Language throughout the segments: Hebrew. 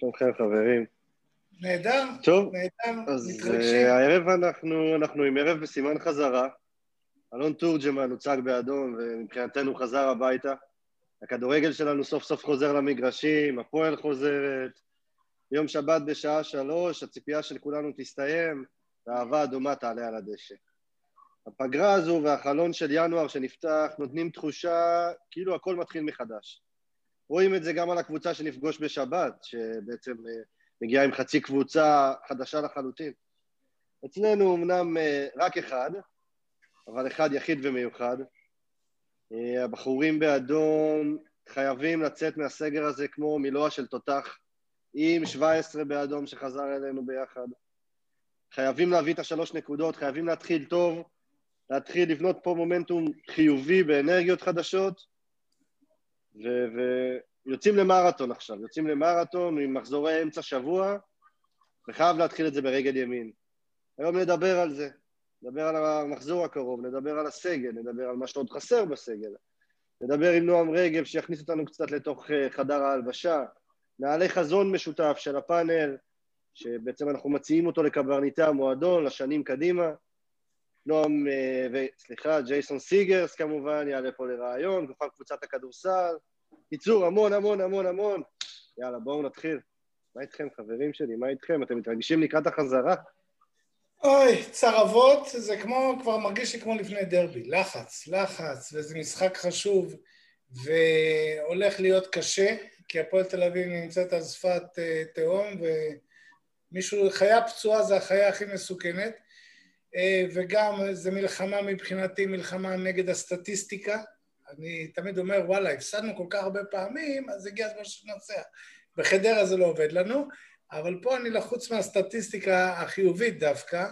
שלומכם, חברים? נהדר. טוב, נהדר, אז מתרגשים. uh, הערב אנחנו, אנחנו עם ערב בסימן חזרה. אלון תורג'מן הוצג באדום, ומבחינתנו חזר הביתה. הכדורגל שלנו סוף סוף חוזר למגרשים, הפועל חוזרת. יום שבת בשעה שלוש, הציפייה של כולנו תסתיים, והאהבה אדומה תעלה על הדשא. הפגרה הזו והחלון של ינואר שנפתח נותנים תחושה כאילו הכל מתחיל מחדש. רואים את זה גם על הקבוצה שנפגוש בשבת, שבעצם אה, מגיעה עם חצי קבוצה חדשה לחלוטין. אצלנו אמנם אה, רק אחד, אבל אחד יחיד ומיוחד. אה, הבחורים באדום חייבים לצאת מהסגר הזה כמו מילואה של תותח, עם 17 באדום שחזר אלינו ביחד. חייבים להביא את השלוש נקודות, חייבים להתחיל טוב, להתחיל לבנות פה מומנטום חיובי באנרגיות חדשות, ויוצאים למרתון עכשיו, יוצאים למרתון עם מחזורי אמצע שבוע, וחייב להתחיל את זה ברגל ימין. היום נדבר על זה, נדבר על המחזור הקרוב, נדבר על הסגל, נדבר על מה שעוד חסר בסגל, נדבר עם נועם רגב שיכניס אותנו קצת לתוך אה, חדר ההלבשה, נעלה חזון משותף של הפאנל, שבעצם אנחנו מציעים אותו לקברניטי המועדון לשנים קדימה. נועם, אה, סליחה, ג'ייסון סיגרס כמובן, יעלה פה לרעיון, כוכב קבוצת הכדורסל. קיצור, המון המון המון המון. יאללה, בואו נתחיל. מה איתכם, חברים שלי? מה איתכם? אתם מתרגשים לקראת החזרה? אוי, צרבות, זה כמו, כבר מרגיש לי כמו לפני דרבי. לחץ, לחץ, וזה משחק חשוב, והולך להיות קשה, כי הפועל תל אביב נמצאת על שפת אה, תהום, ומישהו, חיה פצועה זה החיה הכי מסוכנת, וגם זה מלחמה מבחינתי, מלחמה נגד הסטטיסטיקה. אני תמיד אומר, וואלה, הפסדנו כל כך הרבה פעמים, אז הגיע הזמן שננצח. בחדרה זה לא עובד לנו, אבל פה אני לחוץ מהסטטיסטיקה החיובית דווקא.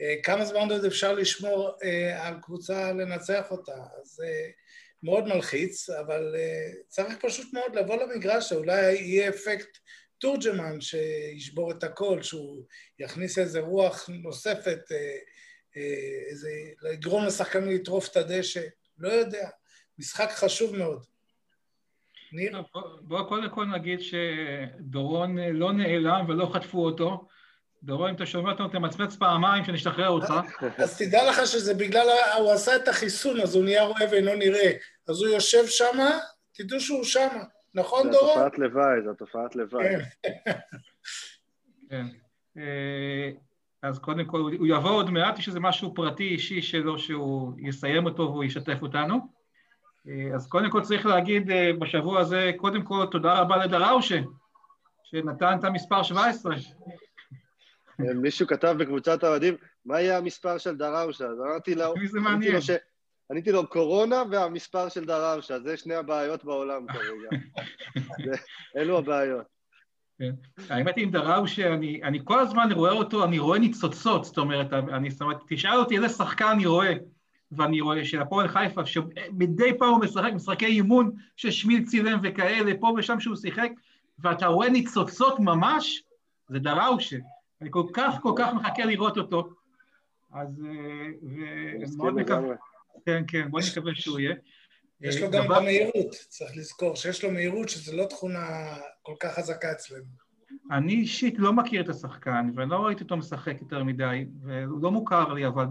אה, כמה זמן עוד אפשר לשמור אה, על קבוצה לנצח אותה? אז אה, מאוד מלחיץ, אבל אה, צריך פשוט מאוד לבוא למגרש, שאולי יהיה אפקט תורג'מן שישבור את הכל, שהוא יכניס איזה רוח נוספת, אה, אה, איזה, לגרום לשחקנים לטרוף את הדשא, לא יודע. משחק חשוב מאוד. ניר? בוא, קודם כל נגיד שדורון אה, לא נעלם ולא חטפו אותו. דורון, אם אתה שומע אותנו, תמצמץ פעמיים שנשתחרר אותך. אז תדע לך שזה בגלל, הוא עשה את החיסון, אז הוא נהיה רואה ואינו נראה. אז הוא יושב שמה, תדעו שהוא שמה. נכון, זו דורון? תופעת לוואי, זו תופעת לוואי. כן. כן. אה, אז קודם כל, הוא יבוא עוד מעט, יש איזה משהו פרטי אישי שלו שהוא יסיים אותו והוא ישתף אותנו. אה, אז קודם כל צריך להגיד אה, בשבוע הזה, קודם כל תודה רבה לדראושה, שנתן את המספר 17. מישהו כתב בקבוצת האוהדים, מה יהיה המספר של דראושה? אז אמרתי לו, מי זה עניתי? לו קורונה והמספר של דראושה, זה שני הבעיות בעולם כרגע. אלו הבעיות. כן. האמת היא עם דראושה, אני, אני כל הזמן רואה אותו, אני רואה ניצוצות, זאת אומרת, אני, זאת אומרת, תשאל אותי איזה שחקן אני רואה, ואני רואה של הפועל חיפה, שמדי פעם הוא משחק משחקי אימון ששמיל צילם וכאלה, פה ושם שהוא שיחק, ואתה רואה ניצוצות ממש, זה דראושה. אני כל כך כל כך מחכה לראות אותו, אז... אה, מסכים ומאוד מקווה. כן, כן, בוא נקווה שהוא יהיה. יש לו אה, גם דבר- במהירות, צריך לזכור שיש לו מהירות, שזו לא תכונה כל כך חזקה אצלנו. אני אישית לא מכיר את השחקן, ולא ראיתי אותו משחק יותר מדי, והוא לא מוכר לי, אבל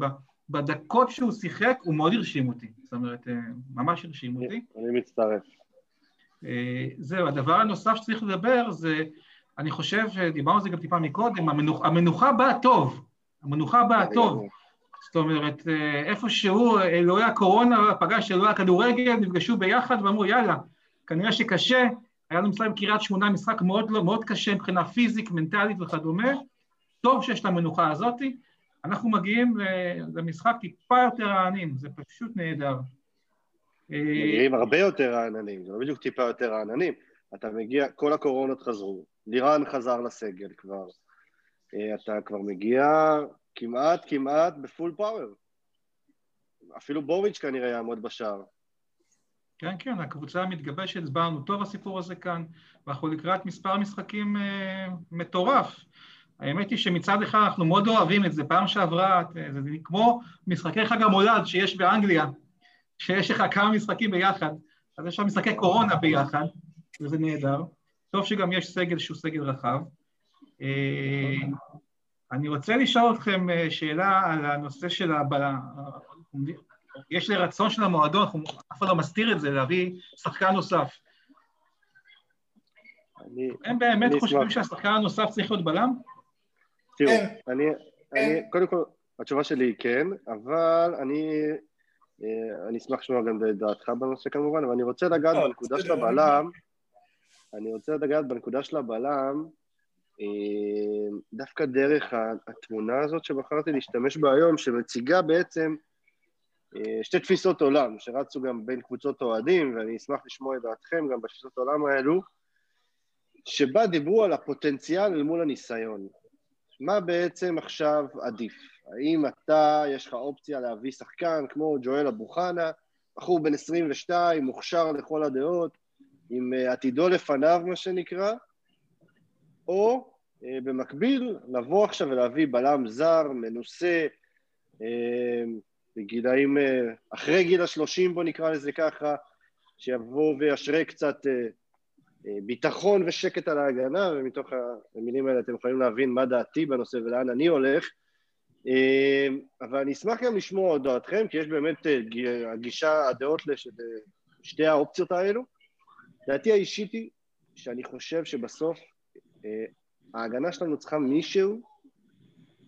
בדקות שהוא שיחק הוא מאוד הרשים אותי. זאת אומרת, אה, ממש הרשים אותי. אני מצטרף. אה, זהו, הדבר הנוסף שצריך לדבר זה, אני חושב, דיברנו על זה גם טיפה מקודם, המנוח, המנוחה באה טוב. המנוחה באה טוב. זאת אומרת, אה, איפשהו אלוהי הקורונה פגש אלוהי הכדורגל, נפגשו ביחד ואמרו, יאללה, כנראה שקשה, היה לנו משחק קריית שמונה, משחק מאוד, לא- מאוד קשה מבחינה פיזית, מנטלית וכדומה, טוב שיש את המנוחה הזאתי, אנחנו מגיעים ל- למשחק טיפה יותר רעננים, זה פשוט נהדר. אה, מגיעים הרבה יותר רעננים, זה לא בדיוק טיפה יותר רעננים. אתה מגיע, כל הקורונות חזרו, לירן חזר לסגל כבר. אה, אתה כבר מגיע כמעט, כמעט בפול פאוור. אפילו בוריץ' כנראה יעמוד בשער. כן, כן, הקבוצה מתגבשת, הסברנו טוב הסיפור הזה כאן, ואנחנו לקראת מספר משחקים אה, מטורף. האמת היא שמצד אחד אנחנו מאוד אוהבים את זה, פעם שעברה, זה, זה כמו משחקי חג המולד שיש באנגליה, שיש לך כמה משחקים ביחד, אז יש לך משחקי קורונה ביחד, וזה נהדר. טוב שגם יש סגל שהוא סגל רחב. אה, אני רוצה לשאול אתכם אה, שאלה על הנושא של ה... יש לי רצון של המועדון, אף אחד לא מסתיר את זה, להביא שחקן נוסף. אני, הם באמת אני חושבים שהשחקן הנוסף צריך להיות בלם? תראו, אני, אני, קודם כל, התשובה שלי היא כן, אבל אני, אה, אני אשמח לשמוע גם את דעתך בנושא כמובן, אבל אני רוצה לגעת לא, בנקודה של הבלם, אני רוצה לגעת בנקודה של הבלם, אה, דווקא דרך התמונה הזאת שבחרתי להשתמש בה היום, שמציגה בעצם אה, שתי תפיסות עולם, שרצו גם בין קבוצות אוהדים, ואני אשמח לשמוע את דעתכם גם בתפיסות העולם האלו, שבה דיברו על הפוטנציאל אל מול הניסיון. מה בעצם עכשיו עדיף? האם אתה, יש לך אופציה להביא שחקן כמו ג'ואל אבו חנה, בחור בן 22, מוכשר לכל הדעות, עם אה, עתידו לפניו, מה שנקרא, או אה, במקביל, לבוא עכשיו ולהביא בלם זר, מנוסה, אה, בגילאים, אחרי גיל השלושים, בוא נקרא לזה ככה, שיבוא וישרה קצת ביטחון ושקט על ההגנה, ומתוך המילים האלה אתם יכולים להבין מה דעתי בנושא ולאן אני הולך. אבל אני אשמח גם לשמוע את דעתכם, כי יש באמת הגישה, הדעות לשתי האופציות האלו. דעתי האישית היא שאני חושב שבסוף אה, ההגנה שלנו צריכה מישהו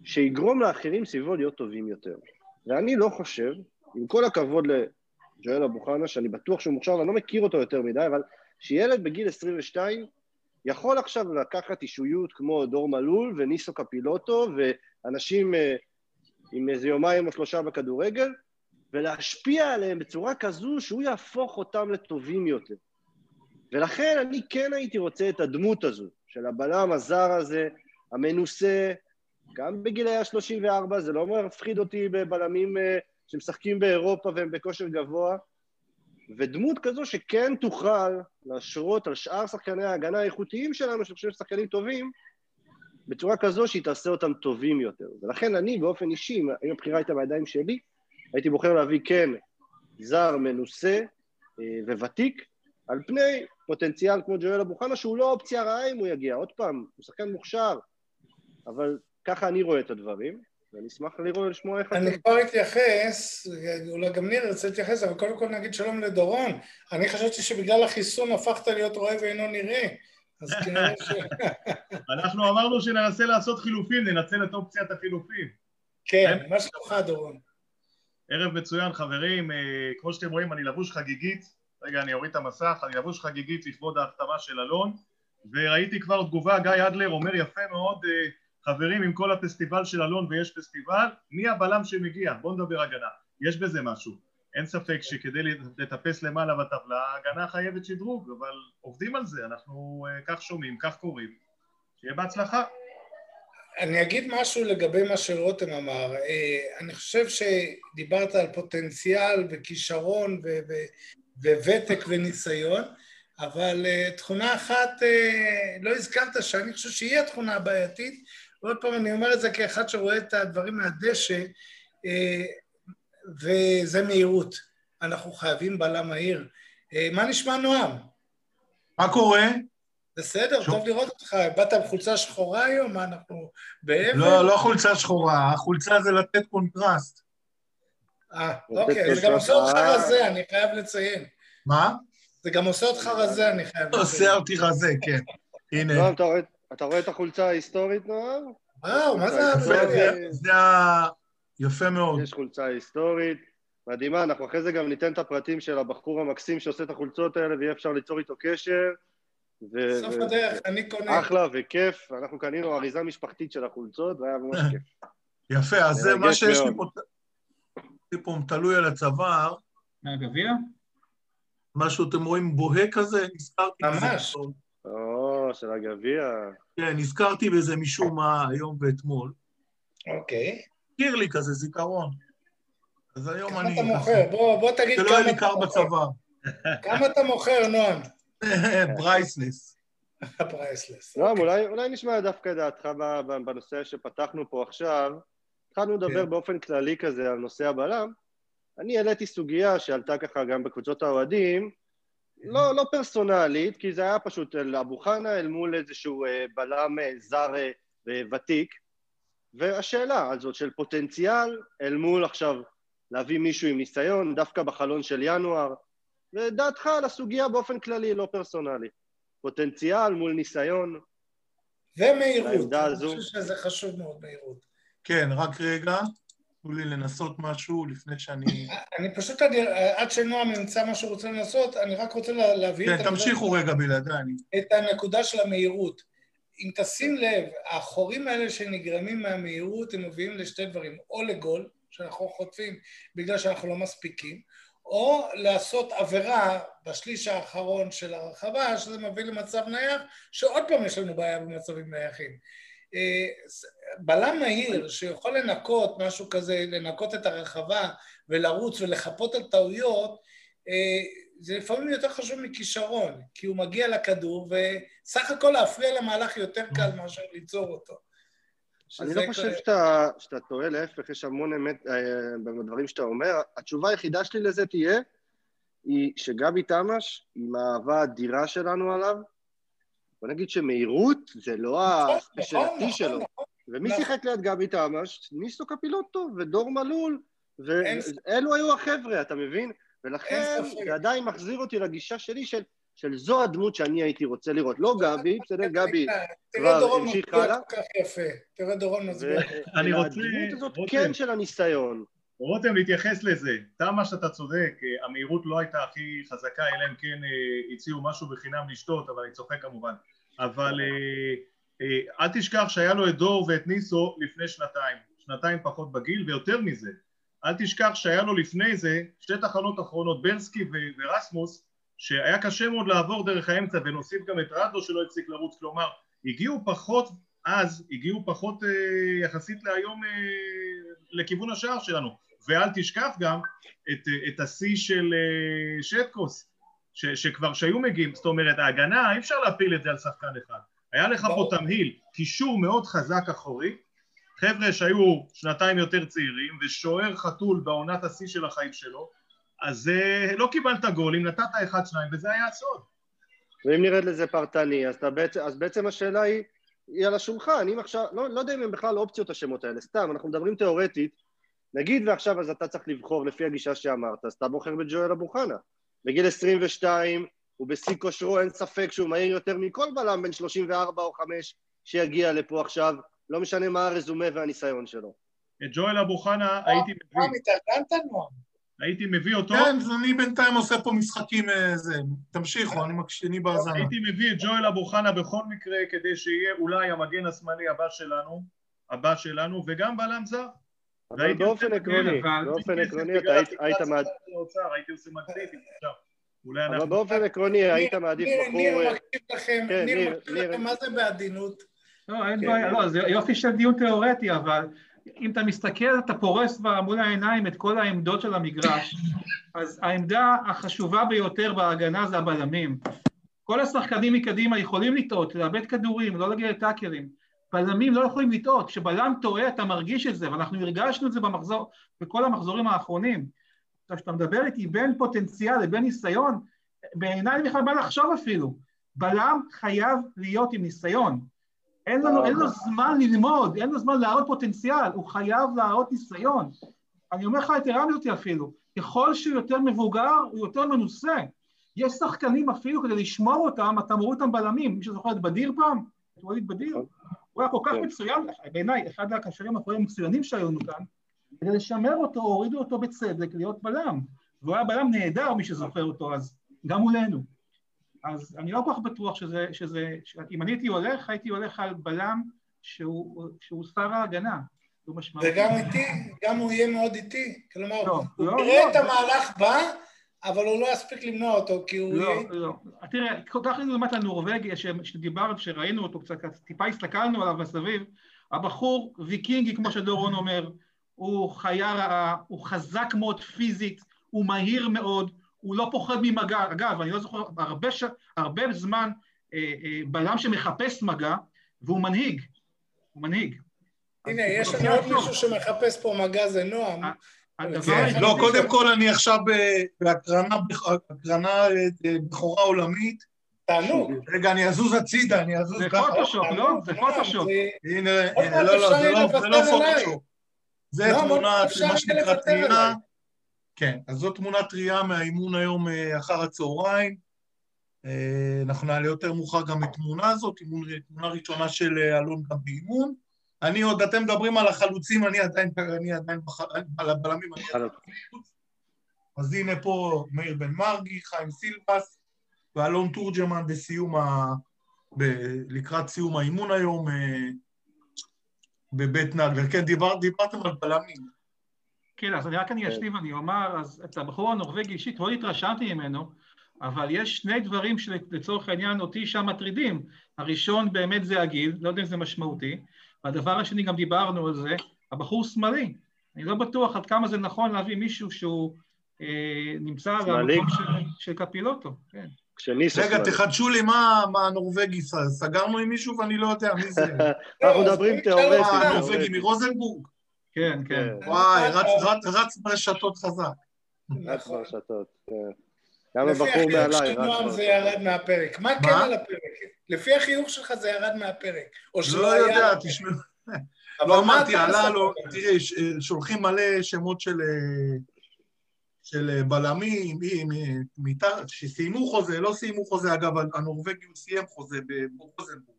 שיגרום לאחרים סביבו להיות טובים יותר. ואני לא חושב, עם כל הכבוד לג'ואל אבו חנה, שאני בטוח שהוא מוכשר ואני לא מכיר אותו יותר מדי, אבל שילד בגיל 22 יכול עכשיו לקחת אישויות כמו דור מלול וניסו קפילוטו ואנשים אה, עם איזה יומיים או שלושה בכדורגל, ולהשפיע עליהם בצורה כזו שהוא יהפוך אותם לטובים יותר. ולכן אני כן הייתי רוצה את הדמות הזו, של הבלם הזר הזה, המנוסה, גם בגילי ה-34, זה לא מפחיד אותי בבלמים אה, שמשחקים באירופה והם בכושר גבוה, ודמות כזו שכן תוכל להשרות על שאר שחקני ההגנה האיכותיים שלנו, שאני חושב ששחקנים טובים, בצורה כזו שהיא תעשה אותם טובים יותר. ולכן אני באופן אישי, אם הבחירה הייתה בידיים שלי, הייתי בוחר להביא כן זר מנוסה אה, וותיק, על פני פוטנציאל כמו ג'ואל אבו חנה, שהוא לא אופציה רעה אם הוא יגיע. עוד פעם, הוא שחקן מוכשר, אבל ככה אני רואה את הדברים, ואני אשמח לראות, לשמוע איך. אני כבר אתייחס, אולי גם ניר ירצה להתייחס, אבל קודם כל נגיד שלום לדורון. אני חשבתי שבגלל החיסון הפכת להיות רואה ואינו נראה. אז כנראה ש... אנחנו אמרנו שננסה לעשות חילופים, ננצל את אופציית החילופים. כן, מה שלומך דורון? ערב מצוין חברים, אה, כמו שאתם רואים אני לבוש חגיגית, רגע, אני אוריד את המסך, אני לבוש חגיגית לכבוד ההחתמה של אלון, וראיתי כבר תגובה, גיא אדלר אומר יפה מאוד, אה, חברים, עם כל הפסטיבל של אלון ויש פסטיבל, מי הבלם שמגיע? בואו נדבר הגנה. יש בזה משהו. אין ספק שכדי לטפס למעלה בטבלה, ההגנה חייבת שדרוג, אבל עובדים על זה, אנחנו אה, כך שומעים, כך קוראים. שיהיה בהצלחה. אני אגיד משהו לגבי מה שרותם אמר. אה, אני חושב שדיברת על פוטנציאל וכישרון וותק וניסיון, אבל uh, תכונה אחת uh, לא הזכרת שאני חושב שהיא התכונה הבעייתית, ועוד פעם אני אומר את זה כאחד שרואה את הדברים מהדשא, uh, וזה מהירות. אנחנו חייבים בלם מהיר. מה נשמע נועם? מה קורה? בסדר, שוב. טוב לראות אותך. באת עם חולצה שחורה היום? מה, אנחנו באבל? לא, לא חולצה שחורה, החולצה זה לתת קונטרסט. אה, אוקיי, זה גם עושה אותך רזה, אני חייב לציין. מה? זה גם עושה אותך רזה, אני חייב לציין. עושה אותי רזה, כן. הנה. נועם, אתה רואה את החולצה ההיסטורית, נועם? וואו, מה זה... זה ה... יפה מאוד. יש חולצה היסטורית. מדהימה, אנחנו אחרי זה גם ניתן את הפרטים של הבחור המקסים שעושה את החולצות האלה ויהיה אפשר ליצור איתו קשר. ו- סוף הדרך, אני קונה. אחלה וכיף, אנחנו קנינו אריזה משפחתית של החולצות והיה ממש כיף. יפה, אז זה מה שיש לי פה פה תלוי על הצוואר. מהגביע? משהו, אתם רואים בוהה כזה? נזכרתי בזה. ממש. או, של הגביע. כן, נזכרתי בזה משום מה היום ואתמול. אוקיי. הכיר לי כזה זיכרון. אז היום אני... כמה אתה מוכר? בוא, בוא תגיד כמה אתה מוכר. שלא יהיה לי קר בצוואר. כמה אתה מוכר, נועם? priceless. priceless. נועם, אולי נשמע דווקא דעתך בנושא שפתחנו פה עכשיו. התחלנו לדבר כן. באופן כללי כזה על נושא הבלם, אני העליתי סוגיה שעלתה ככה גם בקבוצות האוהדים, לא, לא פרסונלית, כי זה היה פשוט אל אבו חנה אל מול איזשהו אה, בלם אה, זר אה, ותיק, והשאלה הזאת של פוטנציאל אל מול עכשיו להביא מישהו עם ניסיון, דווקא בחלון של ינואר, ודעתך על הסוגיה באופן כללי, לא פרסונלי. פוטנציאל מול ניסיון. ומהירות, אני חושב שזה חשוב מאוד, מהירות. כן, רק רגע. תנו לי לנסות משהו לפני שאני... אני פשוט, עד שנועם ימצא מה שהוא רוצה לנסות, אני רק רוצה להבהיר... כן, תמשיכו רגע בלעדיי. את הנקודה של המהירות. אם תשים לב, החורים האלה שנגרמים מהמהירות, הם מביאים לשתי דברים, או לגול, שאנחנו חוטפים בגלל שאנחנו לא מספיקים, או לעשות עבירה בשליש האחרון של הרחבה, שזה מביא למצב נייח, שעוד פעם יש לנו בעיה במצבים נייחים. אה, בלם מהיר שיכול לנקות משהו כזה, לנקות את הרחבה ולרוץ ולחפות על טעויות, אה, זה לפעמים יותר חשוב מכישרון, כי הוא מגיע לכדור וסך הכל להפריע למהלך יותר קל מאשר ליצור אותו. אני לא חושב שאתה, שאתה טועה, להפך, יש המון אמת אה, בדברים שאתה אומר. התשובה היחידה שלי לזה תהיה, היא שגבי תמש, עם האהבה האדירה שלנו עליו, בוא נגיד שמהירות זה לא נכון, הספיישלטי נכון, שלו. נכון, ומי שיחק ליד גבי תמש? ניסו קפילוטו ודור מלול, ואלו היו החבר'ה, אתה מבין? ולכן זה עדיין מחזיר אותי לגישה שלי של, של זו הדמות שאני הייתי רוצה לראות. לא גבי, בסדר, גבי כבר המשיך הלאה. תראה דורון מסביר. אני רוצה... והדמות הזאת כן של הניסיון. רותם, להתייחס לזה. תמה שאתה צודק, המהירות לא הייתה הכי חזקה, אלא אם כן אה, הציעו משהו בחינם לשתות, אבל אני צוחק כמובן. אבל אה, אה, אל תשכח שהיה לו את דור ואת ניסו לפני שנתיים. שנתיים פחות בגיל, ויותר מזה. אל תשכח שהיה לו לפני זה שתי תחנות אחרונות, ברסקי ורסמוס, שהיה קשה מאוד לעבור דרך האמצע, ונוסיף גם את רדו שלא הפסיק לרוץ, כלומר, הגיעו פחות אז, הגיעו פחות אה, יחסית להיום אה, לכיוון השער שלנו. ואל תשכח גם את, את השיא של uh, שטקוס, ש, שכבר שהיו מגיעים, זאת אומרת ההגנה אי אפשר להפיל את זה על שחקן אחד, היה לך פה תמהיל, קישור מאוד חזק אחורי, חבר'ה שהיו שנתיים יותר צעירים ושוער חתול בעונת השיא של החיים שלו, אז uh, לא קיבלת גולים, נתת אחד שניים וזה היה הסוד. ואם נרד לזה פרטני, אז, בעצם, אז בעצם השאלה היא, היא על השולחן, אם עכשיו, לא, לא יודע אם הם בכלל אופציות השמות האלה, סתם, אנחנו מדברים תיאורטית, נגיד ועכשיו אז אתה צריך לבחור לפי הגישה שאמרת, אז אתה בוחר בג'ואל אבו חנה. בגיל 22, הוא בשיא כושרו, אין ספק שהוא מהיר יותר מכל בלם בן 34 או 5 שיגיע לפה עכשיו, לא משנה מה הרזומה והניסיון שלו. את ג'ואל אבו חנה הייתי מביא. נועם, התארגנת נועם? הייתי מביא אותו... כן, אז אני בינתיים עושה פה משחקים איזה... אה, תמשיכו, אני מקשיני בהאזנה. הייתי מביא את ג'ואל אבו חנה בכל מקרה כדי שיהיה אולי המגן השמאלי הבא שלנו, הבא שלנו, וגם בלם זר. אבל באופן עקרוני, באופן עקרוני אתה היית מעדיף... הייתי עושה מגניב, אבל באופן עקרוני היית מעדיף בחור... ניר אה, מקשיב לכם, כן, ניר מקשיב לכם, מה זה בעדינות? לא, אין כן. בעיה, לא, זה יופי של דיון תיאורטי, אבל אם אתה מסתכל, אתה פורס מול העיניים את כל העמדות של המגרש, אז העמדה החשובה ביותר בהגנה זה הבלמים. כל השחקנים מקדימה יכולים לטעות, לאבד כדורים, לא להגיע לטאקרים. בלמים לא יכולים לטעות, כשבלם טועה אתה מרגיש את זה, ואנחנו הרגשנו את זה במחזור, בכל המחזורים האחרונים. כשאתה מדבר איתי בין פוטנציאל לבין ניסיון, בעיניי בכלל בא לחשוב אפילו. בלם חייב להיות עם ניסיון. אין לנו, אין לו זמן ללמוד, אין לו זמן להראות פוטנציאל, הוא חייב להראות ניסיון. אני אומר לך, יתרה מזאתי אפילו, ככל שהוא יותר מבוגר, הוא יותר מנוסה. יש שחקנים אפילו, כדי לשמור אותם, אתה מוריד אותם בלמים. מי שזוכר את בדיר פעם? את ווליד בדיר? הוא היה כל כך כן. מצוין, בעיניי, אחד הקשרים האחרונים המצוינים שהיו לנו כאן, כדי לשמר אותו, הורידו אותו בצדק להיות בלם. והוא היה בלם נהדר, מי שזוכר אותו, אז גם מולנו. אז אני לא כל כך בטוח שזה, שזה, אם אני הייתי הולך, הייתי הולך על בלם שהוא, שהוא שר ההגנה. וגם איטי, גם הוא יהיה מאוד איטי. כלומר, לא, הוא לא, יראה לא, את המהלך בא, אבל הוא לא יספיק למנוע אותו, כי הוא... לא, לא. תראה, כך לעומת הנורבגי, שדיברנו, שראינו אותו קצת, טיפה הסתכלנו עליו מסביב, הבחור ויקינגי, כמו שדורון אומר, הוא חיה רעה, הוא חזק מאוד פיזית, הוא מהיר מאוד, הוא לא פוחד ממגע. אגב, אני לא זוכר, הרבה, ש... הרבה זמן אה, אה, בלם שמחפש מגע, והוא מנהיג. הוא מנהיג. הנה, יש לנו עוד מישהו שמחפש פה מגע, זה נועם. אה, כן, לא, קודם כל אני עכשיו בהקרנה בכורה עולמית. תענוג. רגע, אני אזוז הצידה, אני אזוז ככה. זה פוטושופ, לא? זה פוטושופ. הנה, הנה, לא, לא, זה לא פוטושופ. זה תמונה, מה שנקרא טעינה. כן, אז זו תמונה טריה מהאימון היום אה, אחר הצהריים. אה, אנחנו נעלה יותר מאוחר גם את תמונה הזאת, תמונה ראשונה של אה, אלון גם באימון. אני עוד, אתם מדברים על החלוצים, אני עדיין, אני עדיין, על הבלמים, אני עדיין אז הנה פה מאיר בן מרגי, חיים סילבס ואלון תורג'מן בסיום ה... ב... לקראת סיום האימון היום בבית נגר. כן, דיבר, דיברתם על בלמים. כן, אז אני רק אני אשלים ואני אומר, אז את הבחור הנורבגי אישית מאוד התרשמתי ממנו, אבל יש שני דברים שלצורך העניין אותי שם מטרידים. הראשון באמת זה הגיל, לא יודע אם זה משמעותי, והדבר השני, גם דיברנו על זה, הבחור שמאלי. אני לא בטוח עד כמה זה נכון להביא מישהו שהוא אה, נמצא במקום של, של קפילוטו, כן. רגע, תחדשו לי מה הנורבגי, סגרנו עם מישהו ואני לא יודע מי זה. אנחנו מדברים תיאורטית. הנורבגי מרוזנבורג. כן, כן. וואי, רץ ברשתות חזק. רץ ברשתות, כן. גם הבחור מעליי. לפי החיוך זה ירד מהפרק. מה כן על הפרק? לפי החיוך שלך זה ירד מהפרק. לא יודע, תשמעו. לא אמרתי, עלה לו, תראה, שולחים מלא שמות של... של בלמים, שסיימו חוזה, לא סיימו חוזה, אגב, הנורבגי הוא סיים חוזה ברוזנבורג.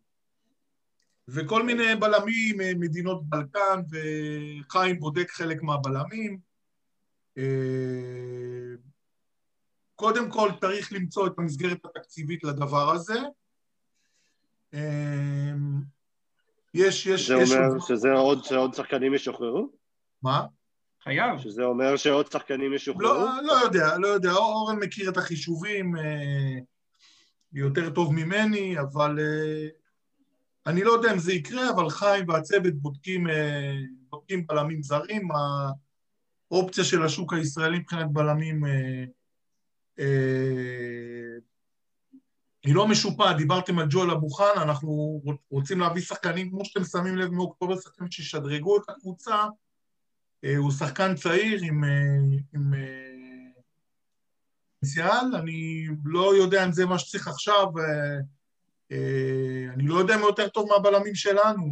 וכל מיני בלמים, מדינות בלקן, וחיים בודק חלק מהבלמים. קודם כל צריך למצוא את המסגרת התקציבית לדבר הזה. יש, יש, זה יש... אומר עוד... שזה עוד, שעוד שחקנים ישוחררו? מה? חייב. שזה אומר שעוד שחקנים ישוחררו? לא, לא יודע, לא יודע. אורן מכיר את החישובים אה, יותר טוב ממני, אבל אה, אני לא יודע אם זה יקרה, אבל חיים והצוות בודקים, אה, בודקים בלמים זרים. האופציה של השוק הישראלי מבחינת בלמים אה, אה, היא לא משופעת, דיברתם על ג'ואל אבו חאן, אנחנו רוצים להביא שחקנים, כמו שאתם שמים לב מאוקטובר, שחקנים שישדרגו את הקבוצה. הוא שחקן צעיר עם, עם פוטנציאל, אני לא יודע אם זה מה שצריך עכשיו, אני לא יודע אם יותר טוב מהבלמים שלנו,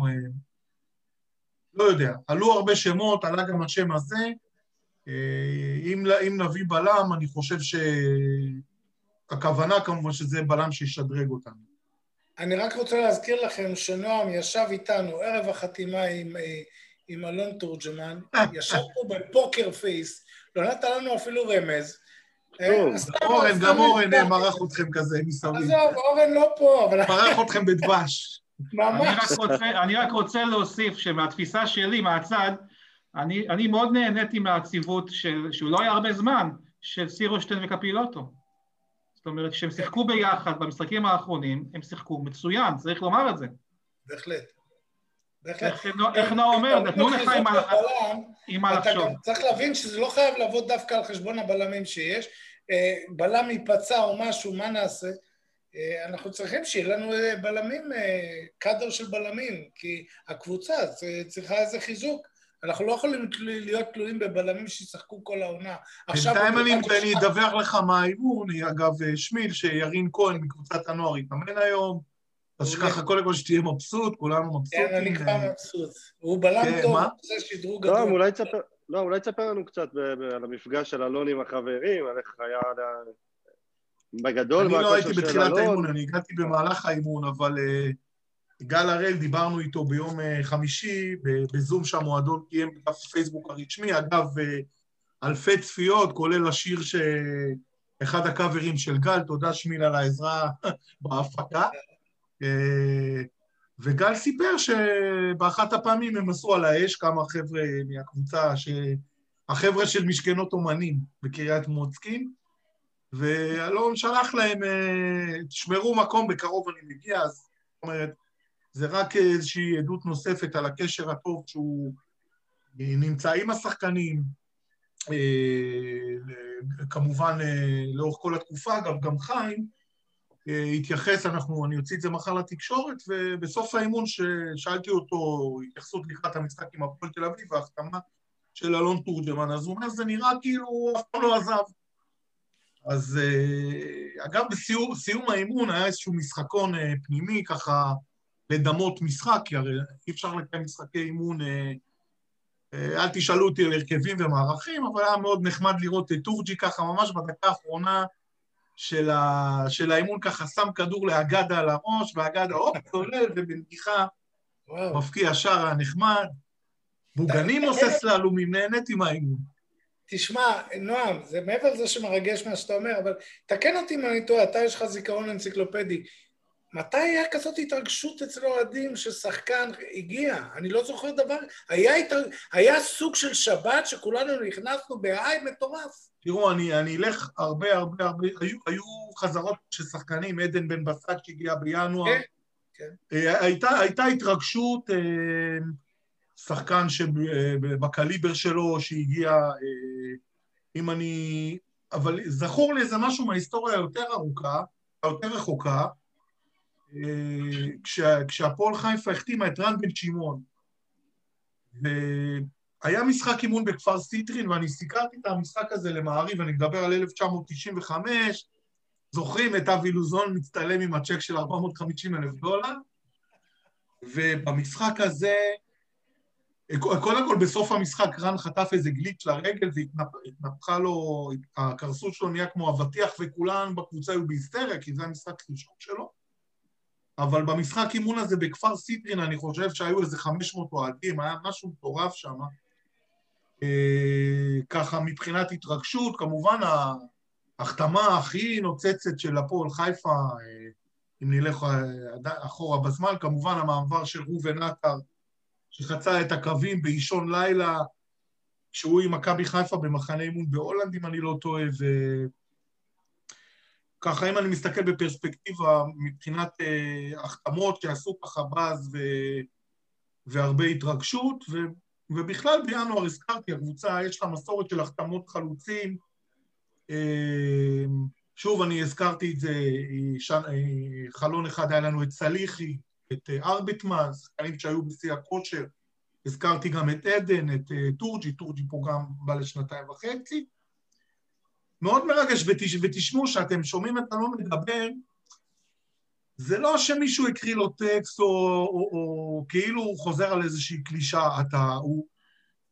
לא יודע. עלו הרבה שמות, עלה גם השם הזה. אם, נביא בלם, אני חושב שהכוונה כמובן שזה בלם שישדרג אותנו. אני רק רוצה להזכיר לכם שנועם ישב איתנו ערב החתימה עם, עם אלון תורג'מן, ישב פה בפוקר פייס, לא נתן לנו אפילו רמז, טוב, אורן, גם אורן מרח אתכם כזה מסביב. עזוב, אורן לא פה, אבל... מרח אתכם בדבש. ממש. אני רק רוצה להוסיף שמהתפיסה שלי, מהצד, אני, אני מאוד נהניתי מהציוות של, שהוא לא היה הרבה זמן, של סירושטיין וקפילוטו. זאת אומרת, כשהם שיחקו ביחד במשחקים האחרונים, הם שיחקו מצוין, צריך לומר את זה. בהחלט. איך נועה אומר, נתנו לך עם מה לחשוב. צריך להבין שזה לא חייב לעבוד דווקא על חשבון הבלמים שיש. אה, בלם ייפצע או משהו, מה נעשה? אה, אנחנו צריכים שיהיה לנו אה, בלמים, קאדר של בלמים, כי הקבוצה צריכה איזה חיזוק. אנחנו לא יכולים להיות תלויים בבלמים שישחקו כל העונה. בינתיים אני אדווח לך מה האימון, אגב, שמיל, שירין כהן מקבוצת הנוער התאמן היום. אז שככה קודם כל שתהיה מבסוט, כולנו מבסוטים. כן, אני כבר מבסוט. הוא בלם כן, טוב, זה שדרוג גדול. תספר... לא, אולי תספר לנו קצת על המפגש של אלון עם החברים, על איך היה... בגדול, אני לא הייתי בתחילת האימון, אני הגעתי במהלך האימון, אבל אה, גל הראל, דיברנו איתו ביום אה, חמישי, בזום שהמועדון קיים בדף פייסבוק הרשמי, אגב, אה, אלפי צפיות, כולל השיר שאחד הקאברים של גל, תודה שמיל על העזרה בהפקה. וגל סיפר שבאחת הפעמים הם עשו על האש כמה חבר'ה מהקבוצה, החבר'ה של משכנות אומנים בקריית מוצקין, ואלון שלח להם, תשמרו מקום, בקרוב אני מגיע, אז זאת אומרת, זה רק איזושהי עדות נוספת על הקשר הטוב שהוא נמצא עם השחקנים, כמובן לאורך כל התקופה, אגב, גם חיים, התייחס, אנחנו, אני אוציא את זה מחר לתקשורת, ובסוף האימון ששאלתי אותו התייחסות לקראת המשחק עם הפועל תל אביב, ההחתמה של אלון תורג'מן, אז הוא אומר, זה נראה כאילו הוא אף פעם לא עזב. אז אה, אגב, בסיום האימון היה איזשהו משחקון אה, פנימי, ככה לדמות משחק, כי הרי אי אפשר לקיים משחקי אימון, אה, אל תשאלו אותי על הרכבים ומערכים, אבל היה מאוד נחמד לראות את טורג'י ככה, ממש בדקה האחרונה של, ה... של האימון, ככה שם כדור לאגדה על הראש, ואגדה הופ, צולל, ובנגיחה מפקיע שער הנחמד. בוגנים עושה סללומים, נהניתי מהאימון. תשמע, נועם, זה מעבר לזה שמרגש מה שאתה אומר, אבל תקן אותי אם אני טועה, אתה יש לך זיכרון אנציקלופדי. מתי היה כזאת התרגשות אצל אוהדים ששחקן הגיע? אני לא זוכר דבר. היה, התרג... היה סוג של שבת שכולנו נכנסנו בהיי מטורף. תראו, אני, אני אלך הרבה הרבה הרבה, היו, היו חזרות של שחקנים, עדן בן בסט שהגיע בינואר. כן, כן. אה, הייתה, הייתה התרגשות, אה, שחקן שבקליבר שלו, שהגיע, אה, אם אני... אבל זכור לי איזה משהו מההיסטוריה היותר ארוכה, היותר רחוקה, כשה, כשהפועל חיפה החתימה את רן בן שמעון. והיה משחק אימון בכפר סיטרין, ואני סיקרתי את המשחק הזה למעריב, אני מדבר על 1995, זוכרים את אבי לוזון מצטלם עם הצ'ק של 450 אלף דולר? ובמשחק הזה, קודם כל בסוף המשחק רן חטף איזה גליץ' לרגל והתנפחה לו, הקרסול שלו נהיה כמו אבטיח וכולם בקבוצה היו בהיסטריה, כי זה המשחק ראשון שלו. אבל במשחק אימון הזה בכפר סיטרין אני חושב שהיו איזה 500 אוהדים, היה משהו מטורף שם. אה, ככה מבחינת התרגשות, כמובן ההחתמה הכי נוצצת של הפועל חיפה, אה, אם נלך אה, אחורה בזמן, כמובן המעבר של ראובן עטר, שחצה את הקווים באישון לילה, כשהוא עם מכבי חיפה במחנה אימון בהולנד, אם אני לא טועה, ו... ככה אם אני מסתכל בפרספקטיבה מבחינת אה, החתמות שעשו ככה באז ו... והרבה התרגשות, ו... ובכלל בינואר הזכרתי, הקבוצה יש לה מסורת של החתמות חלוצים. אה, שוב, אני הזכרתי את זה, ש... אה, חלון אחד היה לנו את סליחי, את אה, ארבטמן, שחקנים שהיו בשיא הכושר. הזכרתי גם את עדן, את אה, טורג'י, טורג'י פה גם בא לשנתיים וחצי. מאוד מרגש, ותש, ותשמעו שאתם שומעים את אלון מדבר, זה לא שמישהו הקריא לו טקסט או, או, או כאילו הוא חוזר על איזושהי קלישה, אתה, הוא,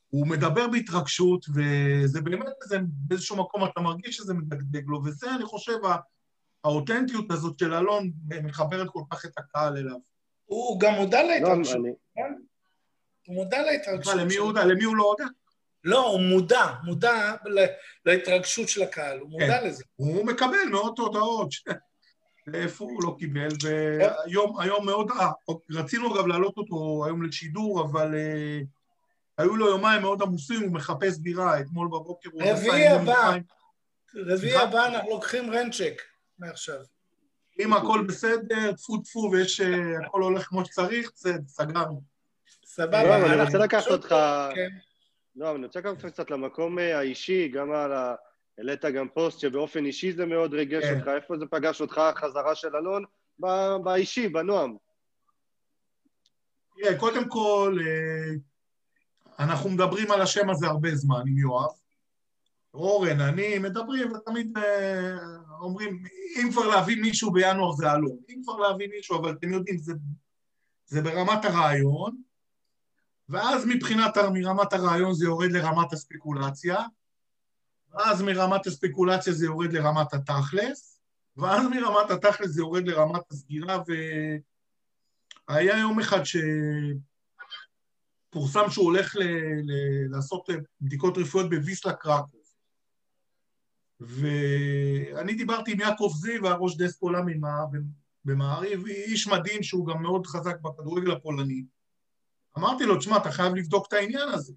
הוא מדבר בהתרגשות, וזה באמת, זה, באיזשהו מקום אתה מרגיש שזה מדגדג לו, וזה, אני חושב, האותנטיות הזאת של אלון מחברת כל כך את הקהל אליו. הוא גם מודע להתרגשות, כן? הוא מודע להתרגשות. למי הוא לא הודע? לא, הוא מודע, מודע להתרגשות של הקהל, הוא מודע כן. לזה. הוא מקבל מאות הודעות, איפה הוא לא קיבל, והיום היום מאוד, אה, רצינו אגב להעלות אותו היום לשידור, אבל אה, היו לו יומיים מאוד עמוסים, הוא מחפש דירה, אתמול בבוקר הוא רביעי הבא, רביעי הבא אנחנו לוקחים רנצ'ק מעכשיו. אם הכל בסדר, טפו טפו ויש, אה, הכל הולך כמו שצריך, סגרנו. סבבה. לא, אני רוצה לקחת אותך... לא, אבל אני רוצה לקחת קצת למקום אה, האישי, גם על ה... העלית גם פוסט שבאופן אישי זה מאוד ריגש כן. אותך, איפה זה פגש אותך, החזרה של אלון? באישי, בנועם. תראה, קודם כל, אה, אנחנו מדברים על השם הזה הרבה זמן עם יואב. אורן, אני, מדברים ותמיד אה, אומרים, אם כבר להביא מישהו בינואר זה אלון. אם כבר להביא מישהו, אבל אתם יודעים, זה, זה ברמת הרעיון. ואז מבחינת, מרמת הרעיון זה יורד לרמת הספקולציה, ואז מרמת הספקולציה זה יורד לרמת התכלס, ואז מרמת התכלס זה יורד לרמת הסגירה, והיה יום אחד שפורסם שהוא הולך ל... ל... לעשות בדיקות רפואיות בוויסלה קרקוב. ואני דיברתי עם יעקב זיו, הראש דסק עולם במעריב, איש מדהים שהוא גם מאוד חזק בכדורגל הפולני. אמרתי לו, תשמע, אתה חייב לבדוק את העניין הזה.